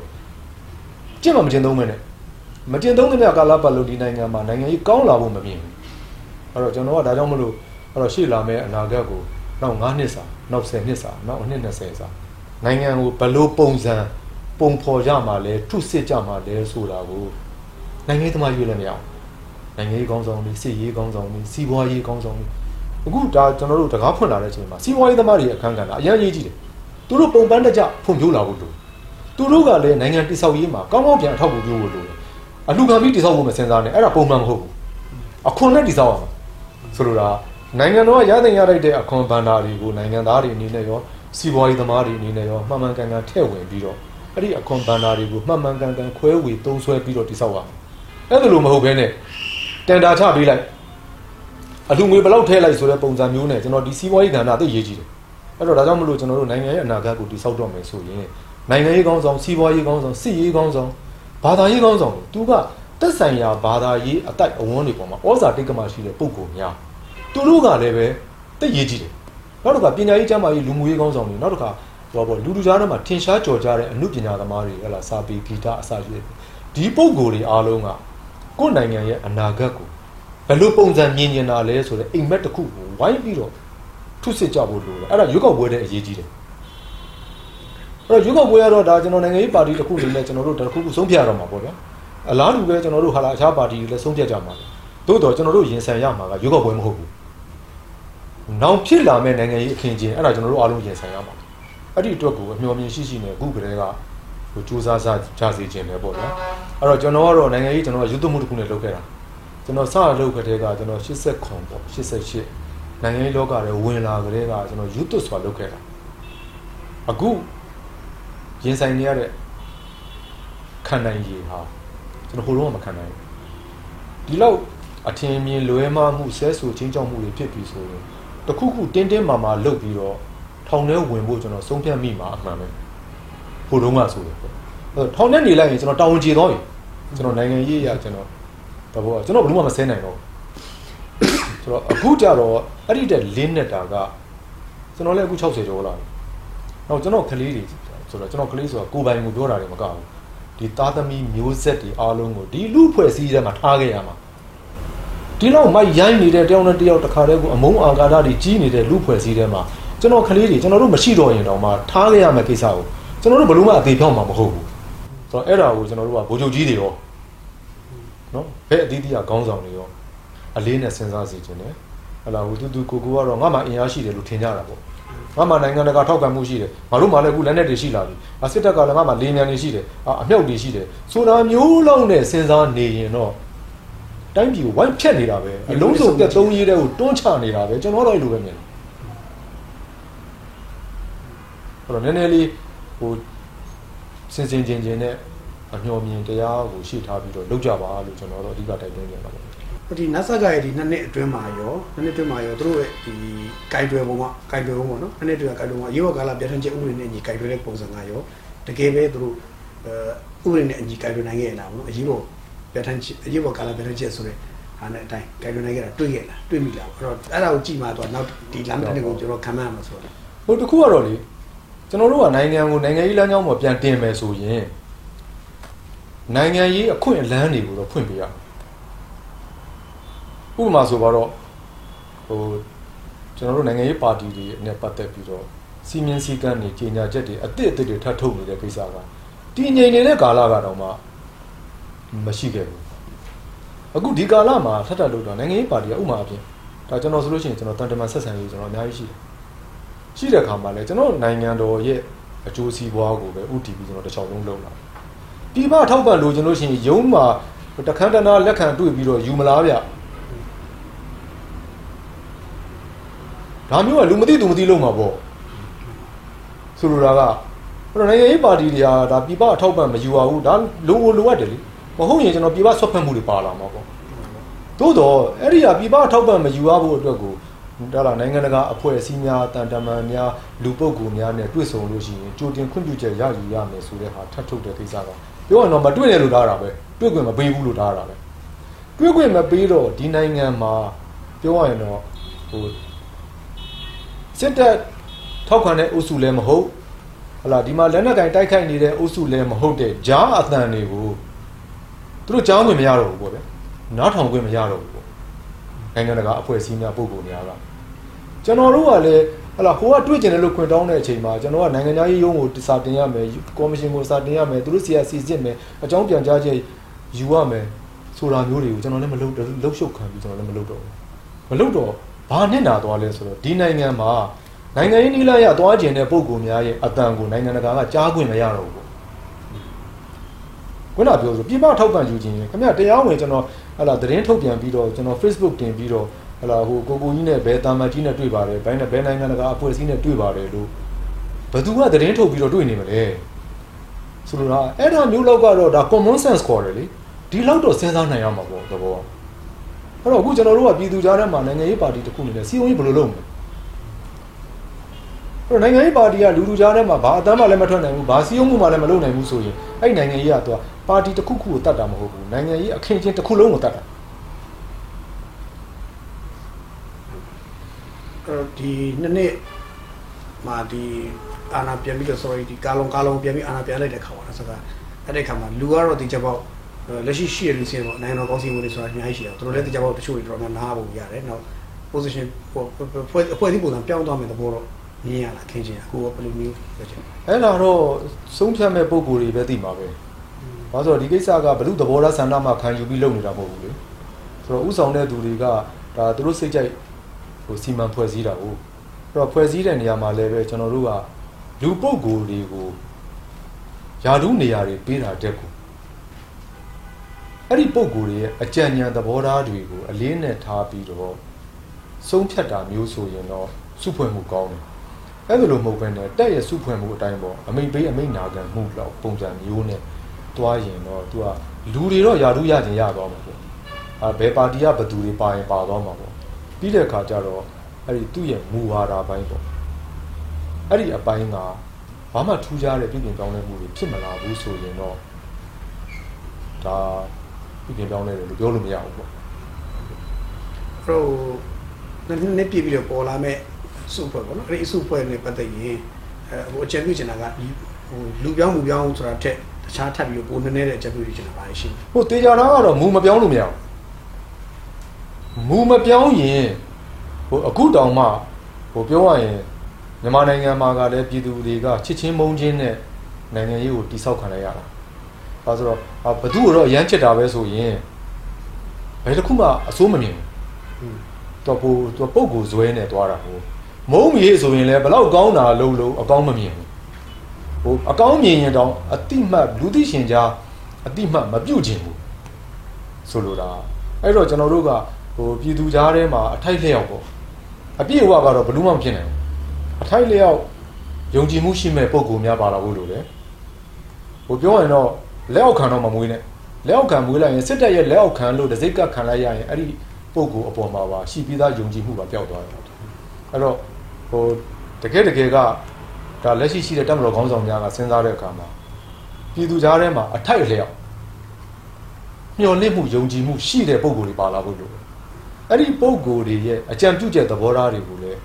Speaker 1: ကျင့်မမကျင့်သုံးမဲနဲ့မကျင့်သုံးတဲ့မြကာလပတ်လုံးဒီနိုင်ငံမှာနိုင်ငံရေးကောင်းလာဖို့မမြင်ဘူးအဲ့တော့ကျွန်တော်ကဒါကြောင့်မလို့အဲ့တော့ရှေ့လာမယ့်အနာဂတ်ကိုနောက်9နှစ်စာနောက်10နှစ်စာနောက်နှစ်20စာနိုင်ငံကိုဘယ်လိုပုံစံပုံဖော်ကြမှာလဲထုစစ်ကြမှာလဲဆိုတာကိုနိုင်ငံရေးသမားရွေးလည်းမရအောင် နိုင်ငံရေးကောင်းဆောင်တွေစစ်ရေးကောင်းဆောင်တွေစီးပွားရေးကောင်းဆောင်တွေအခုဒါကျွန်တော်တို့တကားဖွင့်လာတဲ့အချိန်မှာစီးပွားရေးသမားတွေအခန်းကဏ္ဍအရင်ရေးကြည့်တယ်သူတို့ပုံပန်းတကြဖွံ့ဖြိုးလာဖို့လိုသူတို့ကလည်းနိုင်ငံတိဆောက်ရေးမှာကောင်းကောင်းပြန်အထောက်အကူပြုဖို့လိုတယ်အလူကံပြီးတိဆောက်ဖို့မစင်စားနဲ့အဲ့ဒါပုံမှန်မဟုတ်ဘူးအခွန်နဲ့တိဆောက်ရမှာဆိုလိုတာနိုင်ငံတော်ကရတဲ့ရလိုက်တဲ့အခွန်ဘဏ္ဍာတွေကိုနိုင်ငံသားတွေအနေနဲ့ရောစီးပွားရေးသမားတွေအနေနဲ့ရောမှန်မှန်ကန်ကန်ထည့်ဝင်ပြီးတော့အဲ့ဒီအခွန်ဘဏ္ဍာတွေကိုမှန်မှန်ကန်ကန်ခွဲဝေသုံးစွဲပြီးတော့တိဆောက်ရမယ်အဲ့ဒါလိုမဟုတ်ဘဲနဲ့ တန်တာချပေးလိုက်အလူငွေဘယ်လောက်ထည့်လိုက်ဆိုတဲ့ပုံစံမျိုးနဲ့ကျွန်တော်ဒီစီးပွားရေးကဏ္ဍသိရေးကြည့်တယ်အဲ့တော့ဒါကြောင့်မလို့ကျွန်တော်တို့နိုင်ငံရဲ့အနာဂတ်ကိုတိဆောက်တော့မယ်ဆိုရင်နိုင်ငံရေးကောင်းဆောင်စီးပွားရေးကောင်းဆောင်စစ်ရေးကောင်းဆောင်ဘာသာရေးကောင်းဆောင်သူကတက်ဆိုင်ရာဘာသာရေးအတိုက်အဝန်းတွေပေါ်မှာဩဇာတိတ်ကမရှိတဲ့ပုံကိုများသူတို့ကလည်းပဲသိရေးကြည့်တယ်နောက်တစ်ခါပညာရေးကျမ်းမာရေးလူမှုရေးကောင်းဆောင်တွေနောက်တစ်ခါဟောပေါ့လူလူကြားထဲမှာထင်ရှားကြော်ကြားတဲ့အမှုပညာသမားတွေဟဲ့လားစာပေဂီတအစရှိတဲ့ဒီပုံကိုယ်တွေအားလုံးက ကိုယ်နိုင်ငံရဲ့အနာဂတ်ကိုဘယ်လိုပုံစံမြင်ကျင်တာလဲဆိုတဲ့အိမ်မက်တစ်ခုကိုဝိုင်းပြီးတော့ထုစစ်ကြဖို့လိုတယ်အဲ့ဒါရွေးကောက်ပွဲတဲ့အရေးကြီးတယ်အဲ့တော့ရွေးကောက်ပွဲကတော့ဒါကျွန်တော်နိုင်ငံရေးပါတီတစ်ခုအနေနဲ့ကျွန်တော်တို့တစ်ခုခုဆုံးဖြတ်ရတော့မှာပေါ့ဗျာအလားတူပဲကျွန်တော်တို့ဟာလာအခြားပါတီတွေလည်းဆုံးဖြတ်ကြမှာသို့တော့ကျွန်တော်တို့ရင်ဆိုင်ရမှာကရွေးကောက်ပွဲမဟုတ်ဘူးနောင်ဖြစ်လာမဲ့နိုင်ငံရေးအခင်းချင်းအဲ့ဒါကျွန်တော်တို့အားလုံးရင်ဆိုင်ရမှာအဲ့ဒီအတွက်ကိုအမျှော်မြင်ရှိရှိနဲ့အခုကတည်းက ဟိုစူးစမ်းစားကြစေခြင်းပဲပေါ့ဗျာအဲ့တော့ကျွန်တော်ကတော့နိုင်ငံရေးကျွန်တော်ကရွတ်သွမှုတစ်ခုနဲ့လုပ်ခဲ့တာကျွန်တော်စလုပ်ခဲ့တဲ့ကကျွန်တော်80ခွန်ပေါ့88နိုင်ငံရေးလောကထဲဝင်လာကြတဲ့ကကျွန်တော်ရွတ်သွစွာလုပ်ခဲ့တာအခုရင်ဆိုင်နေရတဲ့ခံနိုင်ရည်ဟာကျွန်တော်ဟိုလုံးကမခံနိုင်ဘူးဒီလောက်အထင်မြင်လွဲမှားမှုဆဲဆူချင်းကြောက်မှုတွေဖြစ်ပြီးဆိုရင်တခုခုတင်းတင်းမာမာလုပ်ပြီးတော့ထောင်ထဲဝင်ဖို့ကျွန်တော်ဆုံးဖြတ်မိမှာအမှန်ပဲ ဟိုတုန်းကဆိုတယ်ပေါ့အဲထောင်ထဲနေလိုက်ရင်ကျွန်တော်တာဝန်ကျေသွားပြီကျွန်တော်နိုင်ငံရေးရကျွန်တော်တဘောကျွန်တော်ဘယ်လို့မှမဆဲနိုင်တော့ဆိုတော့အခုကြတော့အဲ့ဒီတက်လင်းနေတာကကျွန်တော်လည်းအခု60ကျော်လာပြီနောက်ကျွန်တော်ကလေးတွေဆိုတော့ကျွန်တော်ကလေးဆိုတာကိုယ်ပိုင်ကိုပြောတာတွေမကဘူးဒီသားသမီးမျိုးဆက်တွေအားလုံးကိုဒီလူဖွဲ့စည်းထဲမှာထားခဲ့ရမှာဒီလောက်မိုက်ရိုင်းနေတဲ့တယောက်နဲ့တယောက်တစ်ခါတည်းကိုအမုန်းအာဃာတတွေကြီးနေတဲ့လူဖွဲ့စည်းထဲမှာကျွန်တော်ကလေးတွေကျွန်တော်တို့မရှိတော့ရင်တော့မှထားခဲ့ရမယ့်ကိစ္စကို ကျွန်တော်တို့ဘယ်လို့မှအသေးဖြောင်းမှာမဟုတ်ဘူးဆိုတော့အဲ့ဒါကိုကျွန်တော်တို့ကဗိုလ်ချုပ်ကြီးတွေရောနော်ဘယ်အသီးသီးကခေါင်းဆောင်တွေရောအလေးနဲ့စဉ်းစားစီခြင်းတယ်ဟလာဟိုတူတူကိုကိုကတော့ငါမှအင်အားရှိတယ်လို့ထင်ကြတာပေါ့ငါမှနိုင်ငံတကာထောက်ခံမှုရှိတယ်ငါတို့မှလည်းအခုလက်နက်တွေရှိလာပြီအစစ်တပ်ကလည်းငါမှလေမြန်တွေရှိတယ်အမြောက်တွေရှိတယ်ဆိုတာမျိုးလုံးနဲ့စဉ်းစားနေရင်တော့တိုင်းပြည်ကိုဝိုင်းဖြတ်နေတာပဲအလုံးစုံပြတ်သုံးရေးတဲ့ကိုတွန်းချနေတာပဲကျွန်တော်တော့အဲ့လိုပဲမြင်တယ်အဲ့တော့နည်းနည်းလေး ဟိုစင်စင်ချင်းချင်းနဲ့အမျှော်မြင်တရားကိုရှေ့ထားပြီးတော့လုပ်ကြပါလို့ကျွန်တော်တို့အဓိကတိုက်တွန်းနေတာပါ
Speaker 2: ဒီနတ်ဆက်ကရဲ့ဒီနှစ်နှစ်အတွင်းမှာရောနှစ်နှစ်အတွင်းမှာရောတို့ရဲ့ဒီဂိုင်တွယ်ပုံကဂိုင်တွယ်ပုံပေါ့နော်နှစ်နှစ်အတွင်းကဂိုင်တွယ်ပုံကရေဝကာလပြဋ္ဌာန်းချက်ဥပဒေနဲ့အညီဂိုင်တွယ်တဲ့ပုံစံကရောတကယ်ပဲတို့အဲဥပဒေနဲ့အညီဂိုင်တွယ်နိုင်ခဲ့ရလားမလို့အရေးပေါ်ပြဋ္ဌာန်းချက်အရေးပေါ်ကာလပြဋ္ဌာန်းချက်ဆိုတဲ့ဟာနဲ့အတိုင်းဂိုင်ဒနိုင်ခဲ့တာတွေ့ခဲ့လားတွေ့မိလားအဲ့တော့အဲ့ဒါကိုကြည့်မှတော့နောက်ဒီလမ်းတစ်ခုကိုကျွန်တော်ခံမှန်းရမှာဆိုတော့
Speaker 1: ဟိုတခုကတော့လေ ကျွန်တော်တို့ကနိုင်ငံကိုနိုင်ငံရေးလမ်းကြောင်းပေါ်ပြန်တင်မယ်ဆိုရင်နိုင်ငံရေးအခွင့်အလမ်းတွေကိုတော့ဖွင့်ပေးရဥပမာဆိုတော့ဟိုကျွန်တော်တို့နိုင်ငံရေးပါတီတွေနဲ့ပတ်သက်ပြီးတော့စီမင်းစည်းကမ်းတွေကြီးညာချက်တွေအစ်စ်အစ်စ်တွေထပ်ထုတ်နေတဲ့ကိစ္စကတည်ငြိမ်နေတဲ့ကာလကတော့မှမရှိခဲ့ဘူးအခုဒီကာလမှာထပ်ထပ်လို့တော့နိုင်ငံရေးပါတီကဥပမာအပြင်ဒါကျွန်တော်ဆိုလို့ရှိရင်ကျွန်တော်တန်တမန်ဆက်ဆံရေးကျွန်တော်အများကြီးရှိတယ် ရှိတဲ့အခါမှာလည်းကျွန်တော်နိုင်ငံတော်ရဲ့အကျိုးစီးပွားကိုပဲဥတည်ပြီးကျွန်တော်တစ်ချောင်းလုံးလုပ်လာပြည်ပထောက်ပံ့လို့ကျွန်တော်ရှင်ရုံးမှာတခန်းတနာလက်ခံတွေ့ပြီးတော့ယူမလားဗျဒါမျိုးကလူမသိသူမသိလုံးမှာပေါ့ဆိုလိုတာကအဲ့တော့နိုင်ငံရေးပါတီတွေကဒါပြည်ပအထောက်ပံ့မယူရဘူးဒါလိုလိုအပ်တယ်လေမဟုတ်ရင်ကျွန်တော်ပြည်ပဆွတ်ဖက်မှုတွေပါလာမှာပေါ့သို့တော့အဲ့ဒီကပြည်ပအထောက်ပံ့မယူရဖို့အတွက်ကို ဒါလာနိုင်ငံတကာအဖွဲ့အစည်းများတန်တမန်များလူပုဂ္ဂိုလ်များနဲ့တွေ့ဆုံလို့ရှိရင်ကြိုတင်ခွင့်ပြုချက်ရယူရမယ်ဆိုတဲ့ဟာထပ်ထုတ်တဲ့ကိစ္စကပြောရတော့မတွေ့ရလို့ထားတာပဲတွေ့ခွင့်မပေးဘူးလို့ထားတာပဲတွေ့ခွင့်မပေးတော့ဒီနိုင်ငံမှာပြောရရင်တော့ဟိုစစ်တပ်ထောက်ခံတဲ့အုပ်စုလည်းမဟုတ်ဟလာဒီမှာလက်နက်ကင်တိုက်ခိုက်နေတဲ့အုပ်စုလည်းမဟုတ်တဲ့ဂျားအသံတွေကိုသူတို့ကြားဝင်မရတော့ဘူးပေါ့ဗျာနားထောင်ခွင့်မရတော့ဘူးပေါ့နိုင်ငံတကာအဖွဲ့အစည်းများပုဂ္ဂိုလ်များက ကျွန်တော်တို့ကလည်းဟလာဟိုကတွေ့ကျင်တယ်လို့ခွင့်တောင်းတဲ့အချိန်မှာကျွန်တော်ကနိုင်ငံသားရေးရုံးကိုစာတင်ရမယ်ကော်မရှင်ကိုစာတင်ရမယ်သူတို့စီကစီစစ်မယ်အကြောင်းပြန်ကြားချက်ယူရမယ်ဆိုတာမျိုးတွေကိုကျွန်တော်လည်းမလုပ်လှုပ်ရှုပ်ခံပြီးကျွန်တော်လည်းမလုပ်တော့ဘူးမလုပ်တော့ဘာနဲ့နာသွားလဲဆိုတော့ဒီနိုင်ငံမှာနိုင်ငံရေးနီလာရသွားကျင်တဲ့ပုံကူများရဲ့အတန်ကိုနိုင်ငံတကာကကြားခွင့်မရတော့ဘူးပေါ့ခုနပြောဆိုပြပထောက်ပံ့ယူခြင်းခင်ဗျတရားဝင်ကျွန်တော်ဟလာသတင်းထုတ်ပြန်ပြီးတော့ကျွန်တော် Facebook တင်ပြီးတော့ ဟလာဟိုကိုကိုကြီးနဲ့ဘယ်တာမတ်ကြီးနဲ့တွေ့ပါတယ်ဘယ်နဲ့ဘယ်နိုင်ငံတကာအဖွဲ့အစည်းနဲ့တွေ့ပါတယ်လို့ဘယ်သူကသတင်းထုတ်ပြီးတော့တွေ့နေမလဲဆိုလိုတာအဲ့ဒါမျိုးလောက်ကတော့ဒါ common sense ခေါ်တယ်လေဒီလောက်တော့စဉ်းစားနိုင်ရမှာပေါ့သဘောအဲ့တော့အခုကျွန်တော်တို့ကပြည်သူကြားထဲမှာနိုင်ငံရေးပါတီတစ်ခုအနေနဲ့စီယုံကြီးဘယ်လိုလုပ်မလဲအဲ့တော့နိုင်ငံရေးပါတီကလူလူကြားထဲမှာဘာအတမ်းမှလည်းမထွက်နိုင်ဘူးဘာစီယုံမှုမှလည်းမလုပ်နိုင်ဘူးဆိုရင်အဲ့နိုင်ငံရေးကတော့ပါတီတစ်ခုခုကိုတတ်တာမဟုတ်ဘူးနိုင်ငံရေးအခင်းချင်းတစ်ခုလုံးကိုတတ်တာ
Speaker 2: အဲ့ တော့ဒီနှစ်နှစ်မှာဒီအာနာပြန်ပြီးတော့ sorry ဒီကာလုံးကာလုံးပြန်ပြီးအာနာပြန်လိုက်တဲ့ခါပါလားစကားအဲ့ဒီခါမှာလူကတော့ဒီချက်ပေါက်လက်ရှိရှိရလူစင်းပေါ့နိုင်ငံတော်ကောင်းစီဝင်တွေဆိုတာအများကြီးရှိတယ်သူတို့လည်းဒီချက်ပေါက်တချို့တွေတော့မှနားဖို့ရတယ်နောက် position ဖွဲ့အဖွဲ့အစည်းပုံစံပြောင်းသွားမယ်သဘောတော့မြင်ရလားခင်ချင်းအခုကဘယ်လိုမျိုးပြောချင်
Speaker 1: အဲ့လာတော့ဆုံးဖြတ်မဲ့ပုံကိုယ်တွေပဲသိမှာပဲ။ဘာလို့ဆိုတော့ဒီကိစ္စကဘလူသဘောထားဆန္ဒမှခံယူပြီးလုပ်နေတာမဟုတ်ဘူးလေ။ဆိုတော့ဥဆောင်တဲ့သူတွေကဒါသူတို့စိတ်ကြိုက် ဟိုစီမံဖွဲ့စည်းတာဟုတ်။အဲ့တော့ဖွဲ့စည်းတဲ့နေရာမှာလည်းပဲကျွန်တော်တို့ကလူပုဂ္ဂိုလ်တွေကိုယာဒုနေရာတွေပေးတာတက်ကိုအဲ့ဒီပုဂ္ဂိုလ်တွေရဲ့အကြံဉာဏ်သဘောထားတွေကိုအလေးနဲ့ထားပြီးတော့ဆုံးဖြတ်တာမျိုးဆိုရင်တော့စုဖွဲ့မှုကောင်းတယ်အဲ့ဒါလိုမဟုတ်ဘဲနဲ့တက်ရဲ့စုဖွင့်မှုအတိုင်းပေါ့အမိတ်ပေးအမိတ်နာခံမှုလောက်ပုံစံမျိုးနဲ့တွားရင်တော့ तू ကလူတွေတော့ယာရုရခြင်းရသွားမှာပေါ့အာဘယ်ပါတီကဘယ်သူတွေပါရင်ပါသွားမှာပေါ့ ပြီးတဲ့အခါကျတော့အဲ့ဒီသူ့ရဲ့မူဝါဒပိုင်းပေါ့အဲ့ဒီအပိုင်းကဘာမှထူးခြားတဲ့ပြည်ပြင်ပြောင်းလဲမှုတွေဖြစ်မလာဘူးဆိုရင်တော့ဒါပြည်ပြင်ပြောင်းလဲတယ်လို့ပြောလို့မရဘူးပေါ့
Speaker 2: ဟိုနှစ်နှစ်ပြည့်ပြီးတော့ပေါ်လာမဲ့စုဖွဲ့ပေါ့နော်အဲ့ဒီစုဖွဲ့နဲ့ပတ်သက်ရင်အဲဟိုအကြံပြုချင်တာကဒီဟိုလူပြောင်းမှုပြောင်းဆိုတာထက်တခြားထပ်ပြီးတော့ပိုနည်းနည်းတဲ့အကြံပြုချင်တာပါရှိတယ်
Speaker 1: ဟိုတေချာနာကတော့မူမပြောင်းလို့မရဘူး မူမပြောင်းရင်ဟိုအခုတောင်မှဟိုပြောရရင်မြန်မာနိုင်ငံမှာကလည်းပြည်သူတွေကချစ်ချင်းမုန်းချင်းနဲ့နိုင်ငံရေးကိုတိဆောက်ခံလိုက်ရတာ။ဒါဆိုတော့အာဘသူ့ကိုတော့အရန်ချစ်တာပဲဆိုရင်ဘယ်တစ်ခုမှအစိုးမမြင်ဘူး။တော့ပိုသူပုံကိုဇွဲနဲ့သွားတာဟိုမုံမီဆိုရင်လည်းဘလောက်ကောင်းတာလုံးလုံးအကောင်းမမြင်ဘူး။ဟိုအကောင်းမြင်ရင်တောင်အတိမတ်လူသိရှင်ကြားအတိမတ်မပြုတ်ခြင်းဘူးဆိုလိုတာအဲ့တော့ကျွန်တော်တို့ကဟို ပြည်သူကြားထဲမှာအထိုက်လျောက်ပေါ့အပြည့်အဝကတော့ဘယ်လို့မှမဖြစ်နိုင်ဘူးအထိုက်လျောက်ယုံကြည်မှုရှိမဲ့ပုံကူများပါလာဖို့လိုတယ်ဟိုပြောရင်တော့လက်အောက်ခံတော့မမွေးနဲ့လက်အောက်ခံမွေးလိုက်ရင်စစ်တပ်ရဲ့လက်အောက်ခံလို့တစိ့ကပ်ခံလိုက်ရရင်အဲ့ဒီပုံကူအပေါ်မှာပါရှိပြီးသားယုံကြည်မှုပါပျောက်သွားတယ်အဲ့တော့ဟိုတကယ်တကယ်ကဒါလက်ရှိရှိတဲ့တပ်မတော်ခေါင်းဆောင်များကစဉ်းစားတဲ့အခါမှာပြည်သူကြားထဲမှာအထိုက်လျောက်ညမျှော်လင့်မှုယုံကြည်မှုရှိတဲ့ပုံကိုယ်တွေပါလာဖို့လိုတယ် အဲ့ဒီပုံကိုယ်တွေရဲ့အကြံပြုချက်သဘောထားတွေကိုလည်း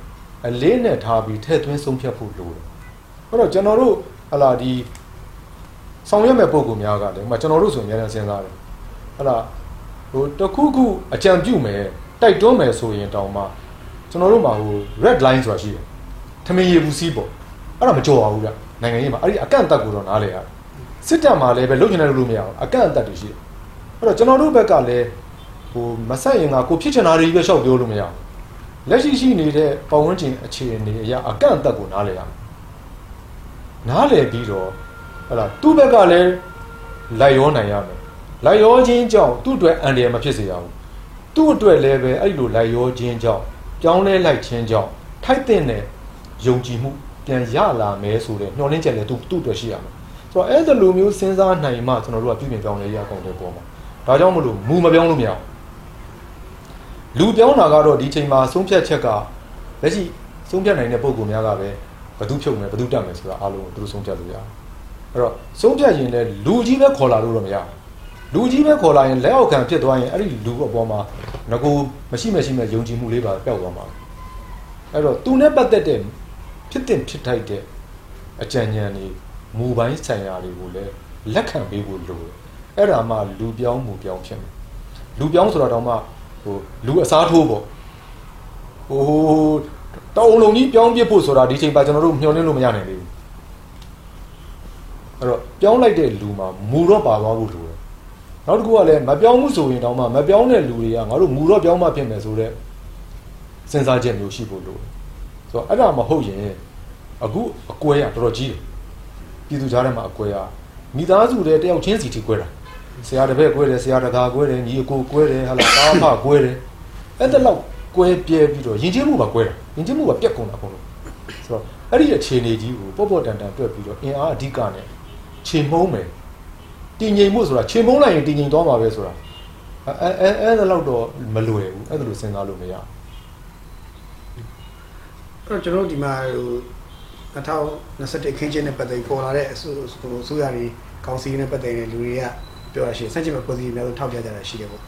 Speaker 1: အလေးနဲ့ထားပြီးထည့်သွင်းဆုံးဖြတ်ဖို့လိုတယ်အဲ့တော့ကျွန်တော်တို့ဟလာဒီဆောင်ရွက်မဲ့ပုံကိုယ်များကလည်းဥပမာကျွန်တော်တို့ဆိုရင်အများကြီးစဉ်းစားတယ်ဟလာဟိုတခုခုအကြံပြုမယ်တိုက်တွန်းမယ်ဆိုရင်တောင်မှကျွန်တော်တို့မှာဟို red line ဆိုတာရှိတယ်ထမင်းရေဘူးစီးပေါ့အဲ့ဒါမကြော်ပါဘူးဗျနိုင်ငံရေးမှာအဲ့ဒီအကန့်အသတ်ကိုတော့နားလေရတယ်စစ်တပ်မှာလည်းပဲလုပ်ချင်တယ်လို့မရအောင်အကန့်အသတ်တွေရှိတယ်အဲ့တော့ကျွန်တော်တို့ဘက်ကလည်း ဟိုမဆက်ရင်ကကိုဖြစ်ချင်တာတွေပဲရှောက်ပြောလို့မရအောင်လက်ရှိရှိနေတဲ့ပတ်ဝန်းကျင်အခြေအနေအရာအကန့်အသတ်ကိုနားလေရမယ်နားလေပြီးတော့ဟလာသူ့ဘက်ကလည်းလိုက်ရောနိုင်ရမယ်လိုက်ရောခြင်းကြောင့်သူ့အတွက်အန္တရာယ်မဖြစ်စေရဘူးသူ့အတွက်လည်းပဲအဲ့လိုလိုက်ရောခြင်းကြောင့်ပြောင်းလဲလိုက်ခြင်းကြောင့်ထိုက်တဲ့ယုံကြည်မှုပြန်ရလာမယ်ဆိုတဲ့ညှော်လင့်ချက်လည်းသူသူ့အတွက်ရှိရမယ်ဆိုတော့အဲ့ဒီလိုမျိုးစဉ်းစားနိုင်မှကျွန်တော်တို့ကပြုပြင်ပြောင်းလဲရအောင်တဲ့ပုံမှာဒါကြောင့်မလို့မူမပြောင်းလို့မရအောင် လူပြောင်းတာကတော့ဒီချိန်မှာဆုံးဖြတ်ချက်ကလက်ရှိဆုံးဖြတ်နိုင်တဲ့ပုံကူများကပဲဘသူဖြုတ်မယ်ဘသူတက်မယ်ဆိုတာအားလုံးကိုသူတို့ဆုံးဖြတ်လို့ရတယ်အဲ့တော့ဆုံးဖြတ်ရင်လည်းလူကြီးပဲခေါ်လာလို့တော့မရဘူးလူကြီးပဲခေါ်လာရင်လက်အောက်ခံဖြစ်သွားရင်အဲ့ဒီလူအပေါ်မှာငကူမရှိမရှိမဲ့ယုံကြည်မှုလေးပါပျောက်သွားမှာအဲ့တော့သူနဲ့ပတ်သက်တဲ့ဖြစ်တင်ဖြစ်ထိုက်တဲ့အကြံဉာဏ်တွေမူပိုင်းဆိုင်ရာတွေကိုလည်းလက်ခံပေးဖို့လိုတယ်အဲ့ဒါမှလူပြောင်းမှုပြောင်းဖြစ်မယ်လူပြောင်းဆိုတာတော့မှ ဟိုလူအစားထိုးပေါ့ဟိုတောင်းလုံးကြီးပြောင်းပြဖို့ဆိုတာဒီချိန်ပါကျွန်တော်တို့မျှော်လင့်လို့မရနိုင်သေးဘူးအဲ့တော့ပြောင်းလိုက်တဲ့လူမှာမူတော့ပါသွားဖို့လိုတယ်နောက်တစ်ခုကလည်းမပြောင်းမှုဆိုရင်တောင်မှမပြောင်းတဲ့လူတွေကငါတို့မူတော့ပြောင်းမှဖြစ်မယ်ဆိုတော့စဉ်းစားချက်မျိုးရှိဖို့လိုတယ်ဆိုတော့အဲ့ဒါမဟုတ်ရင်အခုအကွဲရတော်တော်ကြီးတယ်ပြည်သူကြားထဲမှာအကွဲရမိသားစုတွေတယောက်ချင်းစီထိကွဲတာ ဆရာတစ်ပည့်ကွဲတယ်ဆရာတကာကွဲတယ်ညီအကိုကွဲတယ်ဟာလာတာဖကွဲတယ်အဲ့ဒါလောက်ကွဲပြဲပြီးတော့ယဉ်ကျေးမှုပါကွဲတာယဉ်ကျေးမှုကပြက်ကုန်တာပုံလို့ဆိုတော့အဲ့ဒီအခြေအနေကြီးကိုပေါ့ပေါ့တန်တန်တွက်ပြီးတော့အင်အားအဓိကနဲ့ချိန်မှုံးမယ်တည်ငြိမ်မှုဆိုတာချိန်မှုံးလိုက်ရင်တည်ငြိမ်သွားမှာပဲဆိုတာအဲအဲအဲ့ဒါလောက်တော့မလွယ်ဘူးအဲ့ဒါလိုစဉ်းစားလို့မရဘူး
Speaker 2: အဲ့တော့ကျွန်တော်ဒီမှာဟို2021ခင်းချင်းနဲ့ပတ်သက်ပေါ်လာတဲ့အစိုးဟိုအစိုးရတွေကောင်စီနဲ့ပတ်သက်တဲ့လူတွေက ပြောရရှိစက်ချင်မဲ့ဖွဲ့စည်းများလို့ထောက်ပြကြတာရှိတယ်ပေါ့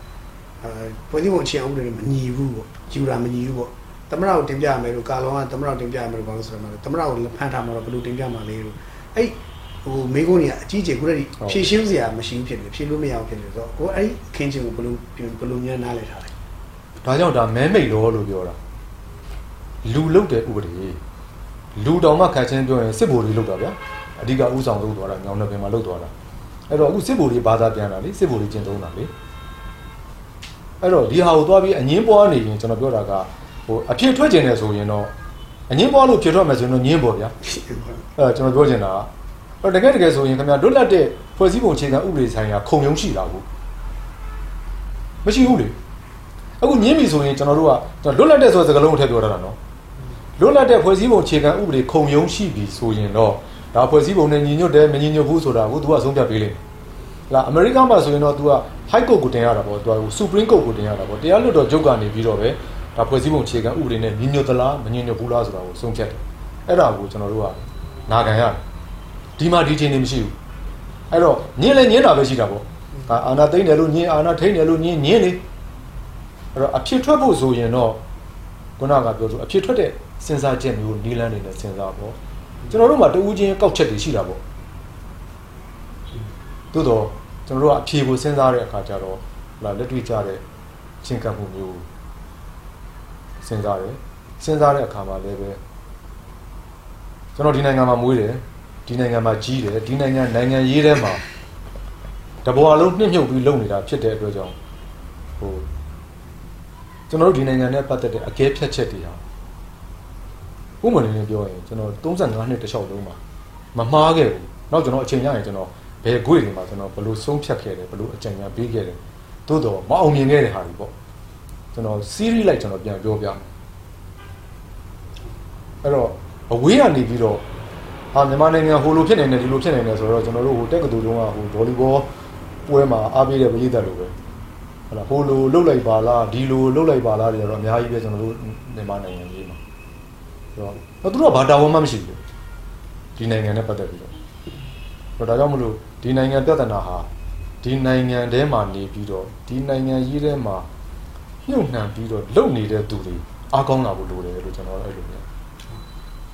Speaker 2: အဲဖွဲ့စည်းပုံအခြေအောင်တွေမညီဘူးပေါ့ယူတာမညီဘူးပေါ့သမရကိုတင်ပြရမယ်လို့ကာလောကသမရကိုတင်ပြရမယ်လို့ဘာလို့ဆိုတော့သမရကိုဖန်ထားမှာတော့ဘယ်လိုတင်ပြမှာလဲလို့အဲ့ဟိုမိကုန်းကြီးကအကြီးကျယ်ခုတည်းဖြည့်ရှင်းစရာမရှိဘူးဖြစ်နေဖြည့်လို့မရအောင်ဖြစ်နေဆိုတော့ကိုအဲ့ခင်းချင်းကိုဘယ်လိုဘယ်လိုများနားလဲထားလဲ
Speaker 1: ဒါကြောင့်ဒါမဲမိတ်လောလို့ပြောတာလူလုတ်တဲ့ဥပဒေလူတောင်မှခတ်ချင်းပြောရင်စစ်ဗိုလ်တွေလုတ်တာဗျာအဓိကဥဆောင်လုပ်သွားတာညောင်နယ်ပင်မှာလုတ်သွားတာ အဲ့တော့အခုစစ်ဗိုလ်တွေဘာသာပြန်တာလေစစ်ဗိုလ်တွေကျင့်သုံးတာလေအဲ့တော့ဒီဟာကိုသွားပြီးအငင်းပွားနေရင်ကျွန်တော်ပြောတာကဟိုအဖြစ်ထွက်ကျင်တယ်ဆိုရင်တော့အငင်းပွားလို့ဖြစ်ထွက်မယ်ဆိုရင်တော့ငင်းပေါ့ဗျာအဲ့ကျွန်တော်ပြောချင်တာကအဲ့တကယ်တကယ်ဆိုရင်ခင်ဗျာလွတ်လပ်တဲ့ဖွဲ့စည်းပုံအခြေခံဥပဒေဆိုင်ရာခုံရုံးရှိတာကိုမရှိဘူးလေအခုညင်းပြီဆိုရင်ကျွန်တော်တို့ကလွတ်လပ်တဲ့ဆိုတဲ့စကားလုံးကိုထည့်ပြောထားတာနော်လွတ်လပ်တဲ့ဖွဲ့စည်းပုံအခြေခံဥပဒေခုံရုံးရှိပြီဆိုရင်တော့ ဒါဖွဲ့စည်းပုံနဲ့ညီညွတ်တယ်မညီညွတ်ဘူးဆိုတာကို तू ကဆုံးဖြတ်ပေးလိမ့်မယ်လာအမေရိကန်မှာဆိုရင်တော့ तू က high court ကိုတင်ရတာပေါ့ तू က supreme court ကိုတင်ရတာပေါ့တရားလွတ်တော်ချုပ်ကနေပြီးတော့ပဲဒါဖွဲ့စည်းပုံအခြေခံဥပဒေနဲ့ညီညွတ်သလားမညီညွတ်ဘူးလားဆိုတာကိုဆုံးဖြတ်တယ်အဲ့ဒါကိုကျွန်တော်တို့ကနာခံရတယ်ဒီမှာဒီချင်းနေမရှိဘူးအဲ့တော့ညင်းလဲညင်းတာပဲရှိတာပေါ့ဒါအာနာသိမ့်တယ်လို့ညင်းအာနာထိမ့်တယ်လို့ညင်းညင်းလေအဲ့တော့အဖြစ်ထွက်ဖို့ဆိုရင်တော့ခုနကပြောဆိုအဖြစ်ထွက်တဲ့စဉ်းစားချက်မျိုးနီးလန်းနေနဲ့စဉ်းစားပေါ့ ကျွန်တော်တို့မှာတူးချင်းကောက်ချက်တွေရှိတာပေါ့သို့တော့ကျွန်တော်တို့ကအဖြေကိုစဉ်းစားတဲ့အခါကျတော့လာလက်တွေ့ကြတဲ့ချင်းကပ်မှုမျိုးစဉ်းစားတယ်စဉ်းစားတဲ့အခါမှာလည်းပဲကျွန်တော်ဒီနိုင်ငံမှာမွေးတယ်ဒီနိုင်ငံမှာကြီးတယ်ဒီနိုင်ငံနိုင်ငံရေးထဲမှာတဘွာလုံးနှိမ့်မြုပ်ပြီးလုပ်နေတာဖြစ်တဲ့အတွက်ကြောင့်ဟိုကျွန်တော်တို့ဒီနိုင်ငံနဲ့ပတ်သက်တဲ့အကဲဖြတ်ချက်တွေဟာ ဥပမာလေးပြောရင်ကျွန်တော်35နှစ်တလျှောက်လုံးမှာမမှားခဲ့ဘူး။နောက်ကျွန်တော်အချိန်ရရင်ကျွန်တော်ဘယ်ခွေတွေမှာကျွန်တော်ဘယ်လိုဆုံးဖြတ်ခဲ့တယ်ဘယ်လိုအကြံဉာဏ်ပေးခဲ့တယ်သို့တော့မအောင်မြင်ခဲ့တဲ့ဟာတွေပေါ့ကျွန်တော် series လိုက်ကျွန်တော်ပြန်ပြောပြမယ်အဲ့တော့အဝေးကနေပြီးတော့ဟာမြန်မာနိုင်ငံဟိုလိုဖြစ်နေတယ်ဒီလိုဖြစ်နေတယ်ဆိုတော့ကျွန်တော်တို့ဟိုတက်ကတူတုန်းကဟိုဗော်လီဘောပွဲမှာအားပေးတဲ့ပြည်သက်လိုပဲဟုတ်လားဟိုလိုလှုပ်လိုက်ပါလားဒီလိုလှုပ်လိုက်ပါလားတွေတော့အများကြီးပဲကျွန်တော်တို့မြန်မာနိုင်ငံကြီးမှာ ဆိုတော့သူတို့ကဘာတာဝန်မှမရှိဘူးဒီနိုင်ငံနဲ့ပတ်သက်ပြီးတော့ဒါကြောင့်မလို့ဒီနိုင်ငံပြဿနာဟာဒီနိုင်ငံထဲမှာနေပြီးတော့ဒီနိုင်ငံကြီးထဲမှာညှို့နှံပြီးတော့လုပ်နေတဲ့သူတွေအားကောင်းလာဖို့လိုတယ်လို့ကျွန်တော်အဲ့လိုမြင်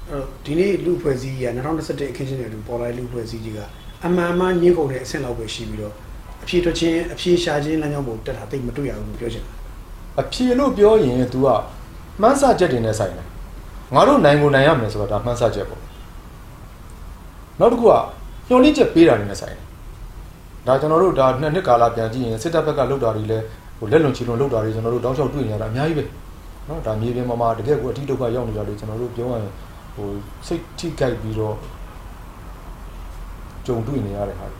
Speaker 2: အဲ့တော့ဒီနေ့လူဖွဲ့စည်းကြီးက2021အခင်းချင်းတွေလူပေါ်လာတဲ့လူဖွဲ့စည်းကြီးကအမှန်အမှန်ညှင်းကုန်တဲ့အဆင့်လောက်ပဲရှိပြီးတော့အဖြေထွက်ချင်းအဖြေရှာချင်းလမ်းကြောင်းပေါ်တက်တာတိတ်မတွေ့ရဘူးလို့ပြောချင်တယ်
Speaker 1: အဖြေလို့ပြောရင် तू ကမှန်းဆချက်တွေနဲ့ဆိုင်တယ် ငါတို့နိုင်ကိုနိုင်ရမယ်ဆိုတော့ဒါမှန်းဆချက်ပေါ့နောက်တစ်ခုကညှို့လင့်ချက်ပေးတာတွေနဲ့ဆိုင်တယ်ဒါကျွန်တော်တို့ဒါနှစ်နှစ်ကာလပြန်ကြည့်ရင်စစ်တပ်ဘက်ကလုပ်တာတွေလည်းဟိုလက်လွန်ချီလွန်လုပ်တာတွေကျွန်တော်တို့တောင်းလျှောက်တွေ့နေရတာအများကြီးပဲနော်ဒါမြေပြင်မှာမှာတကယ်ကိုအထီးဒုက္ခရောက်နေကြလို့ကျွန်တော်တို့ပြောရရင်ဟိုစိတ်ထိကြိုက်ပြီးတော့ကြုံတွေ့နေရတဲ့ဟာတွေ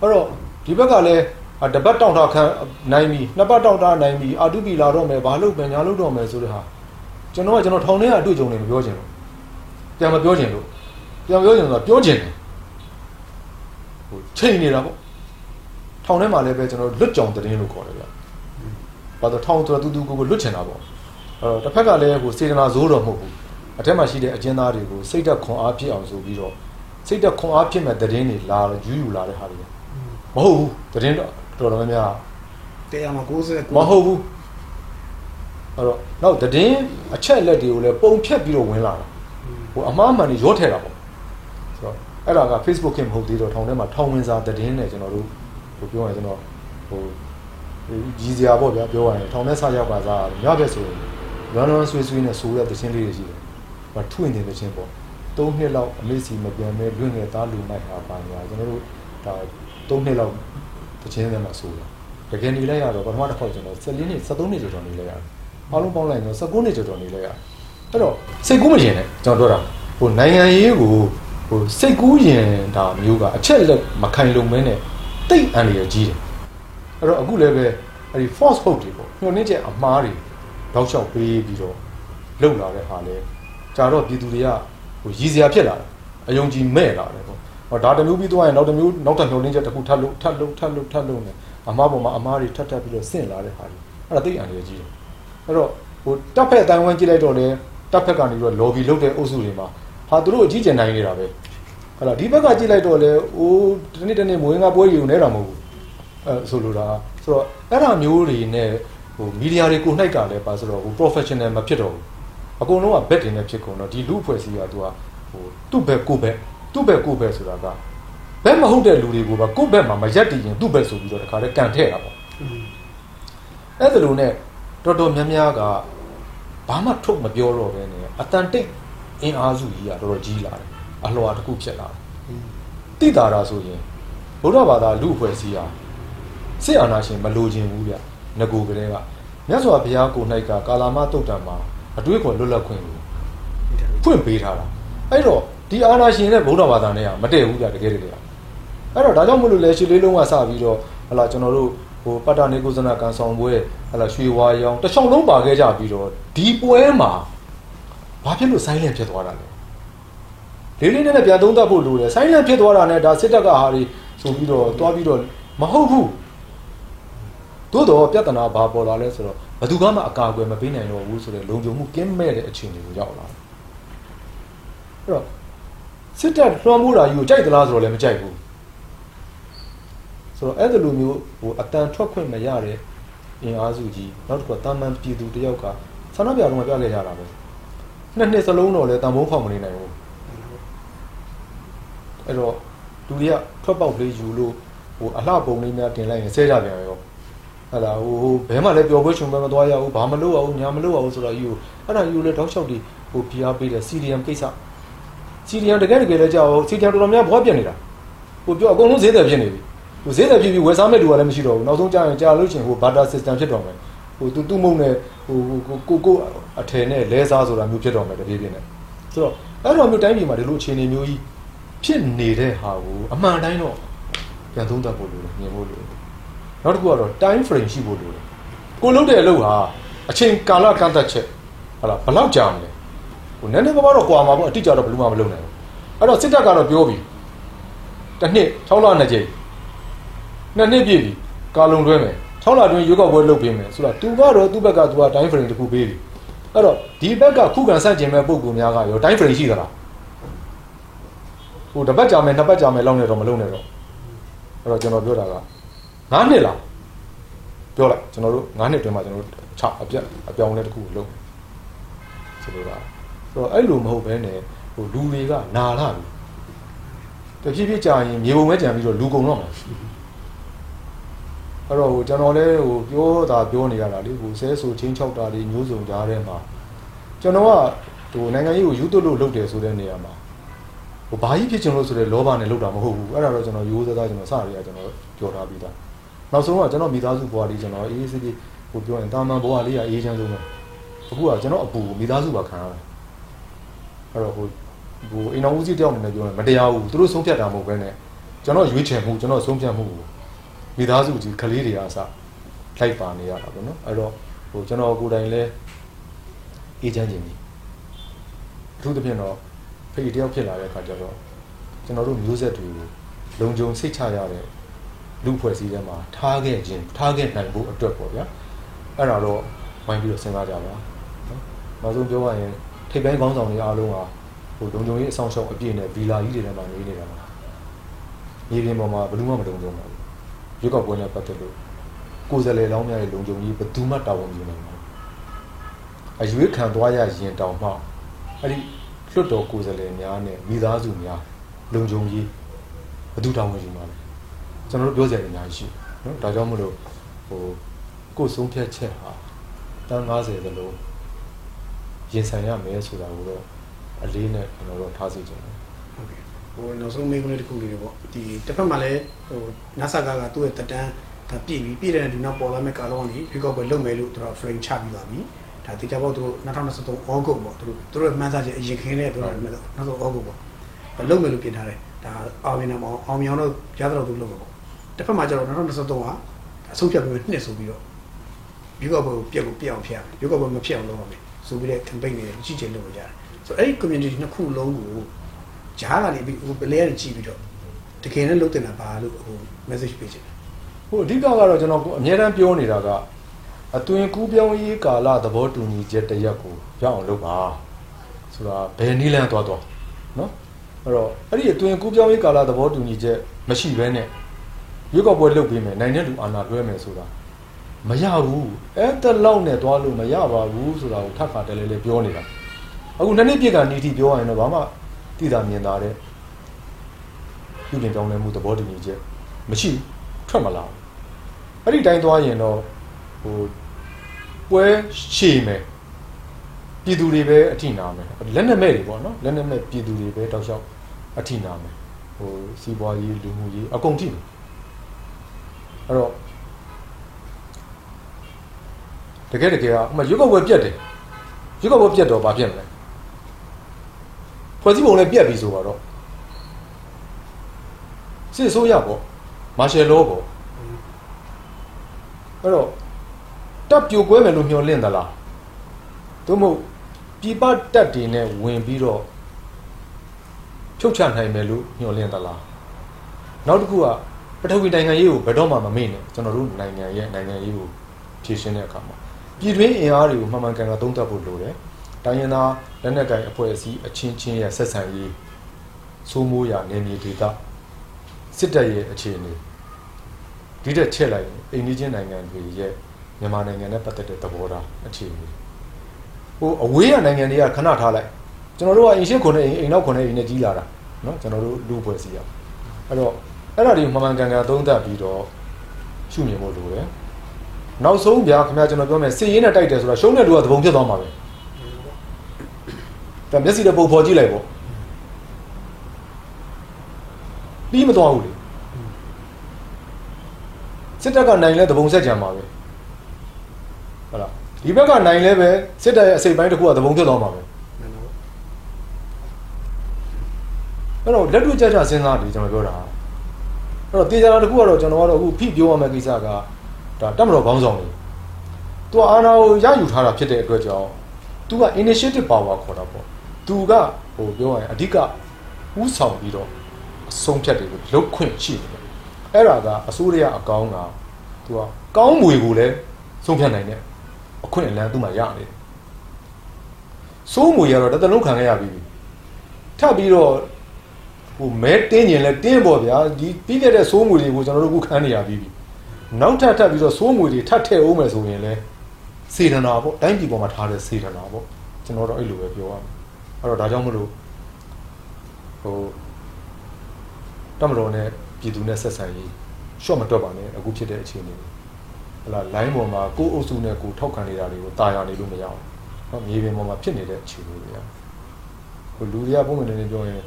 Speaker 1: အဲ့တော့ဒီဘက်ကလည်းအတပတ်တောင့်တခံနိုင်ပြီနှစ်ပတ်တောင့်တနိုင်ပြီအာတုပီလာတော့မယ်ဘာလို့ပဲညာလို့တော့မယ်ဆိုတဲ့ဟာ ကျွန်တော်ကကျွန်တော်ထောင်ထဲကအတွေ့အကြုံတွေမပြောချင်ဘူးပြန်မပြောချင်လို့ပြန်ပြောချင်ဆိုတော့ပြောချင်တယ်ဟိုချိန်နေတာပေါ့ထောင်ထဲမှာလည်းပဲကျွန်တော်လွတ်ကြောင်တရင်လို့ခေါ်တယ်ဗျဘာလို့ထောင်ဆိုတာတူတူကိုကိုလွတ်ချင်တာပေါ့အဲ့တော့တစ်ဖက်ကလည်းဟိုစေတနာဇိုးတော့မဟုတ်ဘူးအထက်မှာရှိတဲ့အကျဉ်းသားတွေကိုစိတ်သက်ခွန်အားဖြစ်အောင်ဆိုပြီးတော့စိတ်သက်ခွန်အားဖြစ်မဲ့တရင်တွေလာယူယူလာတဲ့ဟာတွေမဟုတ်ဘူးတရင်တော့တော်တော်များများ
Speaker 2: တရားမှာ69
Speaker 1: မဟုတ်ဘူး အဲ့တော့နောက်တည်င်းအချက်လက်တွေကိုလည်းပုံဖြတ်ပြီးတော့ဝင်လာတာဟိုအမှားမှန်တွေရောထဲတာပေါ့ဆိုတော့အဲ့ဒါက Facebook ခင်မဟုတ်သေးတော့ထောင်ထဲမှာထောင်ဝင်စာတည်င်းနဲ့ကျွန်တော်တို့ဟိုပြောရရင်ကျွန်တော်ဟိုကြီးစရာပေါ့ဗျာပြောရရင်ထောင်ထဲဆရောက်ကစားညဘက်ဆိုရင်လွမ်းလွမ်းဆွေးဆွေးနဲ့ဆိုးတဲ့တခြင်းလေးတွေရှိတယ်။ဟိုထွင့်နေတဲ့တခြင်းပေါ့။၃နှစ်လောက်အမေစီမပြန်မဲလွင့်ငယ်သားလူမိုက်တာပါညာကျွန်တော်တို့ဒါ၃နှစ်လောက်တခြင်းထဲမှာဆိုးတာ။တကယ်နေလိုက်ရတော့ပထမတစ်ခေါက်ကျွန်တော်14နှစ်73နှစ်ကျော်ကျော်နေလိုက်ရတယ်။ အားလုံးပေါင်းလိုက်တော့19နှစ်ကျော်ကျော်နေလိုက်ရတယ်။အဲ့တော့စိတ်ကူးမရင်နဲ့ကျွန်တော်ပြောတာဟိုနိုင်ငံရေးကိုဟိုစိတ်ကူးရင်ဒါမျိုးကအချက်လက်မခိုင်လုံမဲနဲ့တိတ်အန်ရကြီးတယ်။အဲ့တော့အခုလည်းပဲအဲ့ဒီ false hope တွေပေါ့ညှို့နှင်းချက်အမှားတွေတောက်လျှောက်ပေးပြီးတော့လှုပ်လာတဲ့ဟာလဲကြာတော့ပြည်သူတွေကဟိုရည်စရာဖြစ်လာတယ်အယုံကြည်မဲ့လာတယ်ပေါ့ဟောဒါတစ်မျိုးပြီးသွားရင်နောက်တစ်မျိုးနောက်တစ်ညှို့နှင်းချက်တစ်ခုထပ်လို့ထပ်လို့ထပ်လို့ထပ်လို့နေအမှားပေါ်မှာအမှားတွေထပ်ထပ်ပြီးတော့ဆင့်လာတဲ့ဟာတွေအဲ့ဒါသိအန်ရကြီးတယ် အဲ့တော့ဟိုတပ်ဖက်အတိုင်းဝန်းကြည့်လိုက်တော့လေတပ်ဖက်ကနေပြီးတော့ lobby လုပ်တဲ့အုပ်စုတွေမှာဟာသူတို့အကြီးကျယ်နိုင်နေတာပဲဟဲ့လားဒီဘက်ကကြည့်လိုက်တော့လေအိုးဒီနေ့တနေ့မွေးငါပွဲယူနေတာမဟုတ်ဘူးအဲဆိုလိုတာဆိုတော့အဲ့ဒါမျိုးတွေနဲ့ဟိုမီဒီယာတွေကိုနှိုက်ကလည်းပါဆိုတော့ဟို professional မဖြစ်တော့ဘူးအကုန်လုံးက bet တင်နေဖြစ်ကုန်တော့ဒီလူအဖွဲ့အစည်းကသူကဟိုသူ့ဘက်ကိုယ့်ဘက်သူ့ဘက်ကိုယ့်ဘက်ဆိုတာကဘက်မဟုတ်တဲ့လူတွေကိုပါကိုယ့်ဘက်မှာမရက်တည်ရင်သူ့ဘက်ဆိုပြီးတော့တခါတည်းကန်ထဲ့တာပေါ့အဲ့ဒါလိုနဲ့ တော်တော်များများကဘာမှထုတ်မပြောတော့ဘဲနဲ့အတန်တိတ်အင်အားစုကြီးကတော်တော်ကြီးလာတယ်အလှော်တစ်ခုဖြစ်လာတယ်တိတာတာဆိုရင်ဗုဒ္ဓဘာသာလူအဖွဲ့အစည်းဟာစစ်အာဏာရှင်မလိုချင်ဘူးဗျငကိုကလေးကမြတ်စွာဘုရားကို၌ကကာလာမတုတ်တံမှာအတွေးခေါ်လွတ်လပ်ခွင့်ကိုဖွင့်ပေးထားတာအဲ့တော့ဒီအာဏာရှင်နဲ့ဗုဒ္ဓဘာသာနဲ့ကမတည့်ဘူးဗျတကယ်တကယ်အဲ့တော့ဒါကြောင့်မလို့လဲရှစ်လေးလုံးကစပြီးတော့ဟလာကျွန်တော်တို့ ဟိုပတ္တနေကုသနာကန်ဆောင်ပွဲဟလာရွှေဝါရောင်တချောင်းလုံးပါခဲ့ကြပြီးတော့ဒီပွဲမှာဘာဖြစ်လို့ silent ဖြစ်သွားတာလဲလေးလေးနဲ့နဲ့ပြန်သုံးသပ်ဖို့လိုတယ် silent ဖြစ်သွားတာနဲ့ဒါစစ်တပ်ကဟာတွေဆိုပြီးတော့တွားပြီးတော့မဟုတ်ဘူးသို့တော့ပြဿနာဘာပေါ်လာလဲဆိုတော့ဘယ်သူကမှအကာအကွယ်မပေးနိုင်တော့ဘူးဆိုတဲ့လုံခြုံမှုကင်းမဲ့တဲ့အခြေအနေကိုရောက်လာတယ်အဲ့တော့စစ်တပ်လွှမ်းမိုးတာယူကြိုက်သလားဆိုတော့လည်းမကြိုက်ဘူး ဆိုတော့အဲ့ဒီလိုမျိုးဟိုအတန်ထွက်ခွင့်မရတဲ့အင်အားစုကြီးနောက်တစ်ခုကတာမန်ပြည်သူတယောက်ကဆန္ဒပြတော့ပြခဲ့ကြတာပဲနှစ်နှစ်စလုံးတော့လည်းတန်ဖိုးဖောက်မနေနိုင်ဘူးအဲ့တော့လူတွေကထွက်ပေါက်လေးယူလို့ဟိုအလှပုံလေးများတင်လိုက်ရင်ဆဲကြပြန်ရောဟလာဟိုဘဲမှလည်းပျော်ပွဲချုံပွဲမသွားရဘူးဘာမလုပ်ရဘူးညာမလုပ်ရဘူးဆိုတော့ယူအဲ့ဒါယူလေတောက်လျှောက်ဒီဟိုဖိအားပေးတဲ့ CDM ကိစ္စ CDM တကယ်တကယ်လည်းကြောက် CDM တော်တော်များဘွားပြက်နေတာဟိုပြောအကုန်လုံးဈေးတယ်ဖြစ်နေပြီ ဟိုဈေးတယ်ဖြစ်ပြီးဝယ်စားမဲ့လူကလည်းမရှိတော့ဘူးနောက်ဆုံးကြာရင်ကြာလို့ချင်းဟို barter system ဖြစ်တော့မယ်ဟိုသူသူ့မုံနဲ့ဟိုကိုကိုအထယ်နဲ့လဲစားဆိုတာမျိုးဖြစ်တော့မယ်တပြေးပြေးနဲ့ဆိုတော့အဲ့တော့မျိုးတိုင်းပြည်မှာဒီလိုအခြေအနေမျိုးကြီးဖြစ်နေတဲ့ဟာကိုအမှန်တိုင်းတော့ပြန်သုံးသပ်ဖို့လိုတယ်မြင်ဖို့လိုတယ်နောက်တစ်ခုကတော့ time frame ရှိဖို့လိုတယ်ကိုလုံးတဲ့အလုပ်ဟာအချိန်ကာလကန့်သက်ချက်ဟာလားဘယ်လောက်ကြာမလဲဟိုနည်းနည်းပါးပါးတော့ကွာမှာပေါ့အတိအကျတော့ဘယ်လိုမှမလုပ်နိုင်ဘူးအဲ့တော့စစ်တပ်ကတော့ပြောပြီတစ်နှစ်6လနှစ်ကြိမ် နှစ်နှစ်ပြည့်ပြီကာလုံတွဲမယ်6လအတွင်းရွေးကောက်ပွဲလုပ်ပေးမယ်ဆိုတော့သူကတော့သူ့ဘက်ကသူက time frame တစ်ခုပေးပြီအဲ့တော့ဒီဘက်ကခုခံဆန့်ကျင်မဲ့ပုံကူများကရော time frame ရှိသလားဟိုတစ်ပတ်ကြာမယ်နှစ်ပတ်ကြာမယ်လောက်နေတော့မလုပ်နဲ့တော့အဲ့တော့ကျွန်တော်ပြောတာက9နှစ်လားပြောလိုက်ကျွန်တော်တို့9နှစ်တွင်းမှာကျွန်တော်တို့6အပြတ်အပြောင်းလဲတစ်ခုလုပ်ဆိုလိုတာဆိုတော့အဲ့လိုမဟုတ်ဘဲနဲ့ဟိုလူတွေကနာလာပြီတဖြည်းဖြည်းကြာရင်မြေပုံပဲကြံပြီးတော့လူကုန်တော့မှာ အဲ့တော့ဟိုကျွန်တော်လည်းဟိုပြောတာပြောနေရတာလေဟိုဆဲဆိုချင်းချောက်တာတွေမျိုးစုံကြားထဲမှာကျွန်တော်ကဟိုနိုင်ငံရေးကိုယူသွလို့လုပ်တယ်ဆိုတဲ့နေရာမှာဟိုဘာကြီးဖြစ်ချင်လို့ဆိုတဲ့လောဘနဲ့လုပ်တာမဟုတ်ဘူးအဲ့ဒါတော့ကျွန်တော်ရိုးသားသားကျွန်တော်စရရကျွန်တော်ပြောထားပြီးသားနောက်ဆုံးကကျွန်တော်မိသားစုဘဝလေးကျွန်တော်အေးအေးဆေးဆေးဟိုပြောရင်တာမန်ဘဝလေးကအေးချမ်းဆုံးပဲအခုကကျွန်တော်အပူမိသားစုပါခံရတယ်အဲ့တော့ဟိုဟိုအိမ်တော်ဦးစီးတယောက်အနေနဲ့ပြောရင်မတရားဘူးသူတို့ဆုံးဖြတ်တာမဟုတ်ဘဲနဲ့ကျွန်တော်ရွေးချယ်မှုကျွန်တော်ဆုံးဖြတ်မှုကို မိသားစုကြီးကလေးတွေအားစလိုက်ပါနေရတာပေါ့နော်အဲ့တော့ဟိုကျွန်တော်ကိုယ်တိုင်လဲအေးချမ်းခြင်းကြီးအထူးသဖြင့်တော့ဖိတယောက်ဖြစ်လာတဲ့အခါကျတော့ကျွန်တော်တို့မျိုးဆက်တွေကိုလုံခြုံစိတ်ချရတဲ့လူဖွဲ့စည်းထဲမှာထားခဲ့ခြင်းထားခဲ့နိုင်ဖို့အတွက်ပေါ့ဗျာအဲ့ဒါတော့ဝိုင်းပြီးတော့စဉ်းစားကြပါနော်နောက်ဆုံးပြောရရင်ထိပ်ပိုင်းခေါင်းဆောင်တွေအားလုံးကဟိုလုံခြုံရေးအဆောင်ရှောက်အပြည့်နဲ့ဗီလာကြီးတွေထဲမှာနေနေတာပါမြေပြင်ပေါ်မှာဘယ်သူမှမလုံခြုံပါဘူး ရွေးကောက်ပွဲနဲ့ပတ်သက်လို့ကိုယ်စားလှယ်လောင်းများရဲ့လုံခြုံရေးဘယ်သူမှတာဝန်ယူနိုင်မှာအရွေးခံသွားရရင်တောင်မှအဲ့ဒီလွတ်တော်ကိုယ်စားလှယ်များနဲ့မိသားစုများလုံခြုံရေးဘယ်သူတာဝန်ယူမှာလဲကျွန်တော်တို့ပြောစရာအများကြီးရှိနော်ဒါကြောင့်မလို့ဟိုကိုယ်ဆုံးဖြတ်ချက်ဟာတန်း90သလုံးရင်ဆိုင်ရမယ်ဆိုတာကိုတော့အလေးနဲ့ကျွန်တော်တို့ထားစီကြတယ်
Speaker 2: ဟုတ်ကဲ့ဟိုနောက်ဆုံးမေးခွန်းလေးတစ်ခုလေးပေါ့ဒီတစ်ဖက်မှာလည်းဟို NASA ကကသူ့ရဲ့တက်တန်းဒါပြည့်ပြီပြည့်တဲ့ဒီနောက်ပေါ်လာမဲ့ကာလောကနေဒီကောက်ပဲလုံမယ်လို့သူတို့ frame ချပြီးပါပြီဒါတေချာပေါ့သူတို့2023 August ပေါ့သူတို့သူတို့မှန်းစားချက်အရင်ခင်းနဲ့သူတို့နောက်ဆုံး August ပေါ့ဘလုံမယ်လို့ပြင်ထားတယ်ဒါအောင်မြင်တယ်မအောင်အောင်မြင်တော့ရတော့သူလုပ်မှာပေါ့တစ်ဖက်မှာကျတော့2023ကအဆုံးဖြတ်ပြီးနှစ်ဆိုပြီးတော့ဒီကောက်ပဲပြက်ကိုပြက်အောင်ဖျက်ဒီကောက်ပဲမဖျက်အောင်လုပ်ရမယ်ဆိုပြီးတဲ့ campaign တွေကြီးကျယ်လုပ်ကြတယ်ဆိုတော့အဲ့ဒီ community နှစ်ခုလုံးကို ဂျားကနေပြီးဟိုပလဲရကြည့်ပြီးတော့တကယ်နဲ့လုပ်တင်တာပါလို့ဟို message ပေးချင်တယ်
Speaker 1: ဟိုအဓိကကတော့ကျွန်တော်အများတန်းပြောနေတာကအသွင်ကူးပြောင်းရေးကာလသဘောတူညီချက်တစ်ရက်ကိုရအောင်လုပ်ပါဆိုတာဘယ်နည်းလမ်းသွားသွားနော်အဲ့တော့အဲ့ဒီအသွင်ကူးပြောင်းရေးကာလသဘောတူညီချက်မရှိဘဲနဲ့ရွေးကောက်ပွဲလုပ်ပြီးမယ်နိုင်တဲ့လူအာဏာလွှဲမယ်ဆိုတာမရဘူးအဲ့တလောက်နဲ့သွားလို့မရပါဘူးဆိုတာကိုထပ်ခါတလဲလဲပြောနေတာအခုနှစ်နှစ်ပြည့်ကနီတီပြောရရင်တော့ဘာမှ သိတာမြင်တာတဲ့ပြုပြင်ပြောင်းလဲမှုသဘောတူညီချက်မရှိဘူးထွက်မလာဘူးအဲ့ဒီတိုင်းသွားရင်တော့ဟိုပွဲရှည်မယ်ပြည်သူတွေပဲအထိနာမယ်လက်နဲ့မဲ့တွေပေါ့နော်လက်နဲ့မဲ့ပြည်သူတွေပဲတောက်လျှောက်အထိနာမယ်ဟိုစီးပွားရေးလူမှုရေးအကုန်ထိမယ်အဲ့တော့တကယ်တကယ်ကဥမာရွက်ကောက်ပွဲပြတ်တယ်ရွက်ကောက်ပွဲပြတ်တော့ဘာဖြစ်မလဲ ဖွဲ့စည်းပုံလည်းပြတ်ပြီဆိုတော့စစ်ဆိုးရပေါ့မာရှယ်လောပေါ့အဲ့တော့တပ်ပြိုကွဲမယ်လို့မျှော်လင့်သလားသို့မဟုတ်ပြည်ပတပ်တွေနဲ့ဝင်ပြီးတော့ဖြုတ်ချနိုင်မယ်လို့မျှော်လင့်သလားနောက်တစ်ခုကပထဝီနိုင်ငံရေးကိုဘယ်တော့မှမမေ့နဲ့ကျွန်တော်တို့နိုင်ငံရဲ့နိုင်ငံရေးကိုဖြည့်ရှင်းတဲ့အခါမှာပြည်တွင်းအင်အားတွေကိုမှန်မှန်ကန်ကန်သုံးသပ်ဖို့လိုတယ် တိုင်းရင်းသားလက်နက်ကိုင်အဖွဲ့အစည်းအချင်းချင်းရဲ့ဆက်ဆံရေးစိုးမိုးရာနေမြေဒေသစစ်တပ်ရဲ့အခြေအနေဒီတက်ချက်လိုက်ရင်အိန္ဒိချင်းနိုင်ငံတွေရဲ့မြန်မာနိုင်ငံနဲ့ပတ်သက်တဲ့သဘောထားအခြေအနေဟိုအဝေးရနိုင်ငံတွေကခဏထားလိုက်ကျွန်တော်တို့ကအင်ရှစ်ခွန်နဲ့အိမ်နောက်ခွန်နဲ့အိမ်နဲ့ကြီးလာတာเนาะကျွန်တော်တို့လူဖွဲ့စည်းရအဲ့တော့အဲ့ဒါတွေကိုမှန်မှန်ကန်ကန်သုံးသပ်ပြီးတော့ရှုမြင်ဖို့လိုတယ်နောက်ဆုံးဗျာခင်ဗျာကျွန်တော်ပြောမယ်စစ်ရေးနဲ့တိုက်တယ်ဆိုတာရှုံးတဲ့လူကသဘုံဖြစ်သွားမှာပဲ ဒါမျက်စိနဲ့ပုံဖော်ကြည့်လိုက်ပေါ့ပြီးမသွားဘူးလေစစ်တပ်ကနိုင်လဲသဘုံဆက်ကြံပါပဲဟုတ်လားဒီဘက်ကနိုင်လဲပဲစစ်တပ်ရဲ့အစိပ်ပိုင်းတစ်ခုကသဘုံဖြစ်သွားမှာပဲအဲ့တော့လက်တွေ့ကြကြစဉ်းစားတယ်ကျွန်တော်ပြောတာအဲ့တော့တေချာတာတစ်ခုကတော့ကျွန်တော်ကတော့အခုဖိပြောရမယ့်ကိစ္စကဒါတက်မတော်ခေါင်းဆောင်တွေသူအာဏာကိုရယူထားတာဖြစ်တဲ့အတွက်ကြောင့်သူက initiative power ခေါ်တာပေါ့ သူကဟိုပြောရရင်အဓိကဥဆောင်ပြီးတော့အဆုံးဖြတ်တွေကိုလုတ်ခွင့်ရှိတယ်အဲ့ဒါကအစိုးရအကောင်းကသူကကောင်းမွေကိုလည်းဆုံးဖြတ်နိုင်တဲ့အခွင့်အလမ်းသူ့မှာရနေတယ်စိုးမွေရတော့တစ်သလုံးခံခဲ့ရပြီထပ်ပြီးတော့ဟိုမဲတင်းကျင်လဲတင်းပေါ့ဗျာဒီပြီးခဲ့တဲ့စိုးငွေတွေကိုကျွန်တော်တို့အခုခန်းနေရပြီးပြီနောက်ထပ်ထပ်ပြီးတော့စိုးငွေတွေထပ်ထည့်အောင်မယ်ဆိုရင်လဲစေတနာပေါ့တိုင်းပြည်ပေါ်မှာထားတဲ့စေတနာပေါ့ကျွန်တော်တော့အဲ့လိုပဲပြောရမယ် အဲ့တော့ဒါကြောင့်မလို့ဟိုတမတော်နဲ့ပြည်သူနဲ့ဆက်ဆံရေးရှော့မတွက်ပါနဲ့အခုဖြစ်တဲ့အခြေအနေဟလာ line ပေါ်မှာကိုယ်အုပ်စုနဲ့ကိုယ်ထောက်ခံနေတာတွေကိုတာယာနေလို့မရအောင်เนาะမြေပြင်ပေါ်မှာဖြစ်နေတဲ့အခြေအနေတွေဟိုလူတွေကပုံမှန်နေနေပြောရင်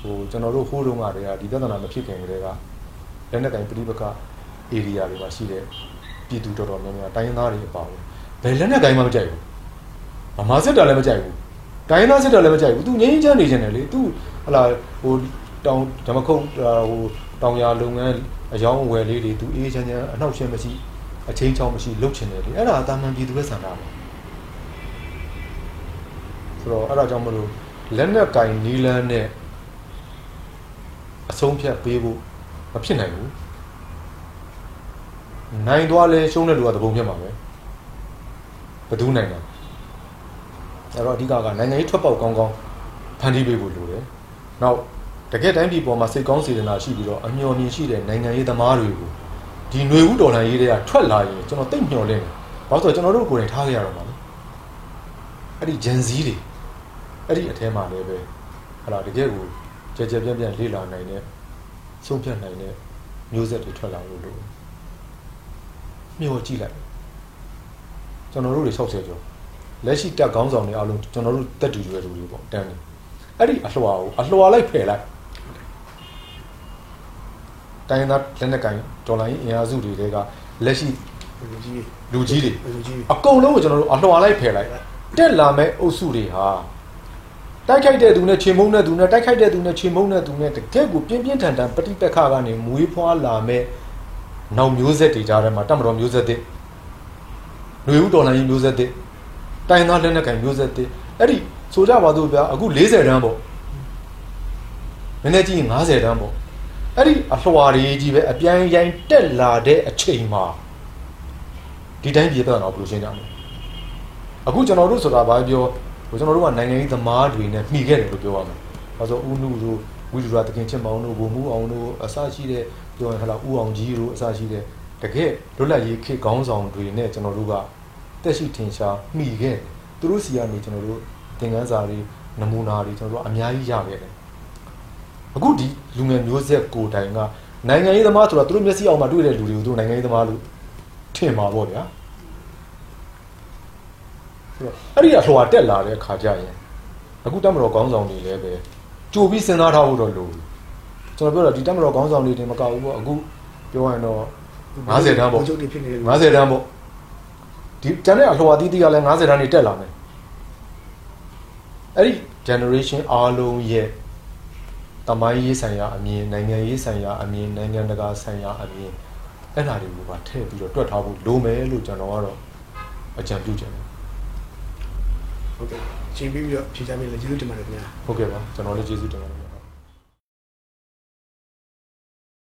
Speaker 1: ဟိုကျွန်တော်တို့ဟိုးတုန်းကတည်းကဒီပြဿနာမဖြစ်ခင်ကတည်းကလက်နက်ကင်ပြိပက area တွေမှာရှိတဲ့ပြည်သူတော်တော်များများတိုင်းရင်းသားတွေအပါအဝင်ဘယ်လက်နက်ကင်မှမကြိုက်ဘူးဗမာစစ်တပ်လည်းမကြိုက်ဘူး တိုင်းရင်းသားစစ်တပ်လည်းမကြိုက်ဘူးသူငြိမ်းချမ်းနေကြတယ်လေသူဟလာဟိုတောင်ဓမ္မခုတ်ဟိုတောင်ရလုပ်ငန်းအယောင်းအဝယ်လေးတွေသူအေးချမ်းချမ်းအနှောက်အယှက်မရှိအချင်းချောင်းမရှိလှုပ်ချင်တယ်လေအဲ့ဒါအတမန်ပြည်သူရဲ့ဆန္ဒပဲဆိုတော့အဲ့ဒါကြောင့်မလို့လက်နက်ကင်နီလန်းနဲ့အဆုံးဖြတ်ပေးဖို့မဖြစ်နိုင်ဘူးနိုင်သွားလဲရှုံးတဲ့လူကသဘုံပြတ်မှာပဲဘယ်သူနိုင်တာ အဲ့တော့အဓိကကနိုင်ငံရေးထွက်ပေါက်ကောင်းကောင်းဖန်တီးပေးဖို့လိုတယ်နောက်တကယ်တိုင်းပြည်ပေါ်မှာစိတ်ကောင်းစေတနာရှိပြီးတော့အမျှော်မြင်ရှိတဲ့နိုင်ငံရေးသမားတွေကိုဒီຫນွေဦးတော်လှန်ရေးတွေကထွက်လာရင်ကျွန်တော်တိတ်မျှော်လင့်တယ်ဘာလို့ဆိုတော့ကျွန်တော်တို့ကိုယ်တိုင်ထားခဲ့ရတော့မှာလေအဲ့ဒီဂျန်ဇီးတွေအဲ့ဒီအထဲမှာလည်းပဲဟလာတကယ်ကိုကြကြပြန့်ပြန့်လေ့လာနိုင်တဲ့ဆုံးဖြတ်နိုင်တဲ့မျိုးဆက်တွေထွက်လာလို့လို့မျှော်ကြည့်လိုက်ကျွန်တော်တို့တွေ60ကျော် လက်ရှိတက်ကောင်းဆောင်တွေအားလုံးကျွန်တော်တို့တက်တူရွယ်လူတွေပေါ့တန်းနေအဲ့ဒီအလှော်ကိုအလှော်လိုက်ဖယ်လိုက်တိုင်းသားလက်နက်ကိုင်ဒေါ်လာရင်းအင်အားစုတွေကလက်ရှိ
Speaker 2: လူကြီး
Speaker 1: လူကြီးတွေ
Speaker 2: လူကြီး
Speaker 1: အကုန်လုံးကိုကျွန်တော်တို့အလှော်လိုက်ဖယ်လိုက်တက်လာမဲ့အုပ်စုတွေဟာတိုက်ခိုက်တဲ့သူနဲ့ချိန်မုံတဲ့သူနဲ့တိုက်ခိုက်တဲ့သူနဲ့ချိန်မုံတဲ့သူနဲ့တကယ့်ကိုပြင်းပြင်းထန်ထန်ပဋိပက္ခကနေမွေးဖွားလာမဲ့နောက်မျိုးဆက်တွေကြားထဲမှာတမတော်မျိုးဆက်တွေຫນွေဦးတော်လိုင်းမျိုးဆက်တွေ တိုင်းသားလက်နက်ကိုင်မျိုးဆက်တွေအဲ့ဒီဆိုကြပါစို့ဗျာအခု40တန်းပေါ့နည်းနည်းကြည့်ရင်50တန်းပေါ့အဲ့ဒီအလှော်တွေကြီးပဲအပြိုင်ရိုင်တက်လာတဲ့အချိန်မှာဒီတိုင်းပြည်တော့တော့ဘယ်လိုရှင်းကြမလဲအခုကျွန်တော်တို့ဆိုတာဘာပြောဟိုကျွန်တော်တို့ကနိုင်ငံရေးသမားတွေနဲ့မှီခဲ့တယ်လို့ပြောရမယ်။ဘာလို့ဦးနုတို့ဝီဒူရာတခင်ချစ်မောင်တို့ဘုံမှုအောင်တို့အစရှိတဲ့ပြောရင်ဟလာဦးအောင်ကြီးတို့အစရှိတဲ့တကယ်လွတ်လပ်ရေးခေတ်ခေါင်းဆောင်တွေနဲ့ကျွန်တော်တို့က တက်ရှိထင်ရှားမှီခဲ့တယ်။သူတို့စီကနေကျွန်တော်တို့သင်ခန်းစာတွေနမူနာတွေကျွန်တော်တို့အများကြီးရခဲ့တယ်။အခုဒီလူငယ်မျိုးဆက်ကိုတိုင်ကနိုင်ငံရေးသမားဆိုတာသူတို့မျက်စိအောင်မှာတွေ့တဲ့လူတွေကိုသူတို့နိုင်ငံရေးသမားလို့ထင်ပါပေါ့ဗျာ။အဲ့ဒီအလှော်တက်လာတဲ့ခါကြရင်အခုတက်မတော်ကောင်းဆောင်တွေလည်းပဲကြိုပြီးစဉ်းစားထားဖို့တော့လိုကျွန်တော်ပြောတော့ဒီတက်မတော်ကောင်းဆောင်တွေတင်မကဘူးပေါ့အခုပြောရရင်တော့50တန်းပေါ့
Speaker 2: ကျုပ်တွေဖြစ်နေတယ်
Speaker 1: 50တန်းပေါ့ ဒီတန်းတဲ့အလှော်အသီးသီးကလည်း50တန်းနေတက်လာမယ်အဲ့ဒီ generation အားလုံးရဲ့တမိုင်းရေးဆိုင်ရာအမြင်နိုင်ငံရေးဆိုင်ရာအမြင်နိုင်ငံတကာဆိုင်ရာအမြင်အဲ့ဒါတွေကိုပါထည့်ပြီးတော့တွက်ထားဖို့လိုမယ်လို့ကျွန်တော်ကတော့အကြံပြုချင်တယ်
Speaker 2: ဟုတ်ကဲ့ချိန်ပြီးပြီးတော့ဖြေချပေးလို့ကျေးဇူးတင်ပါတယ်ခင်ဗျာ
Speaker 1: ဟုတ်ကဲ့ပါကျွန်တော်လည်းကျေးဇူးတင်ပါတယ်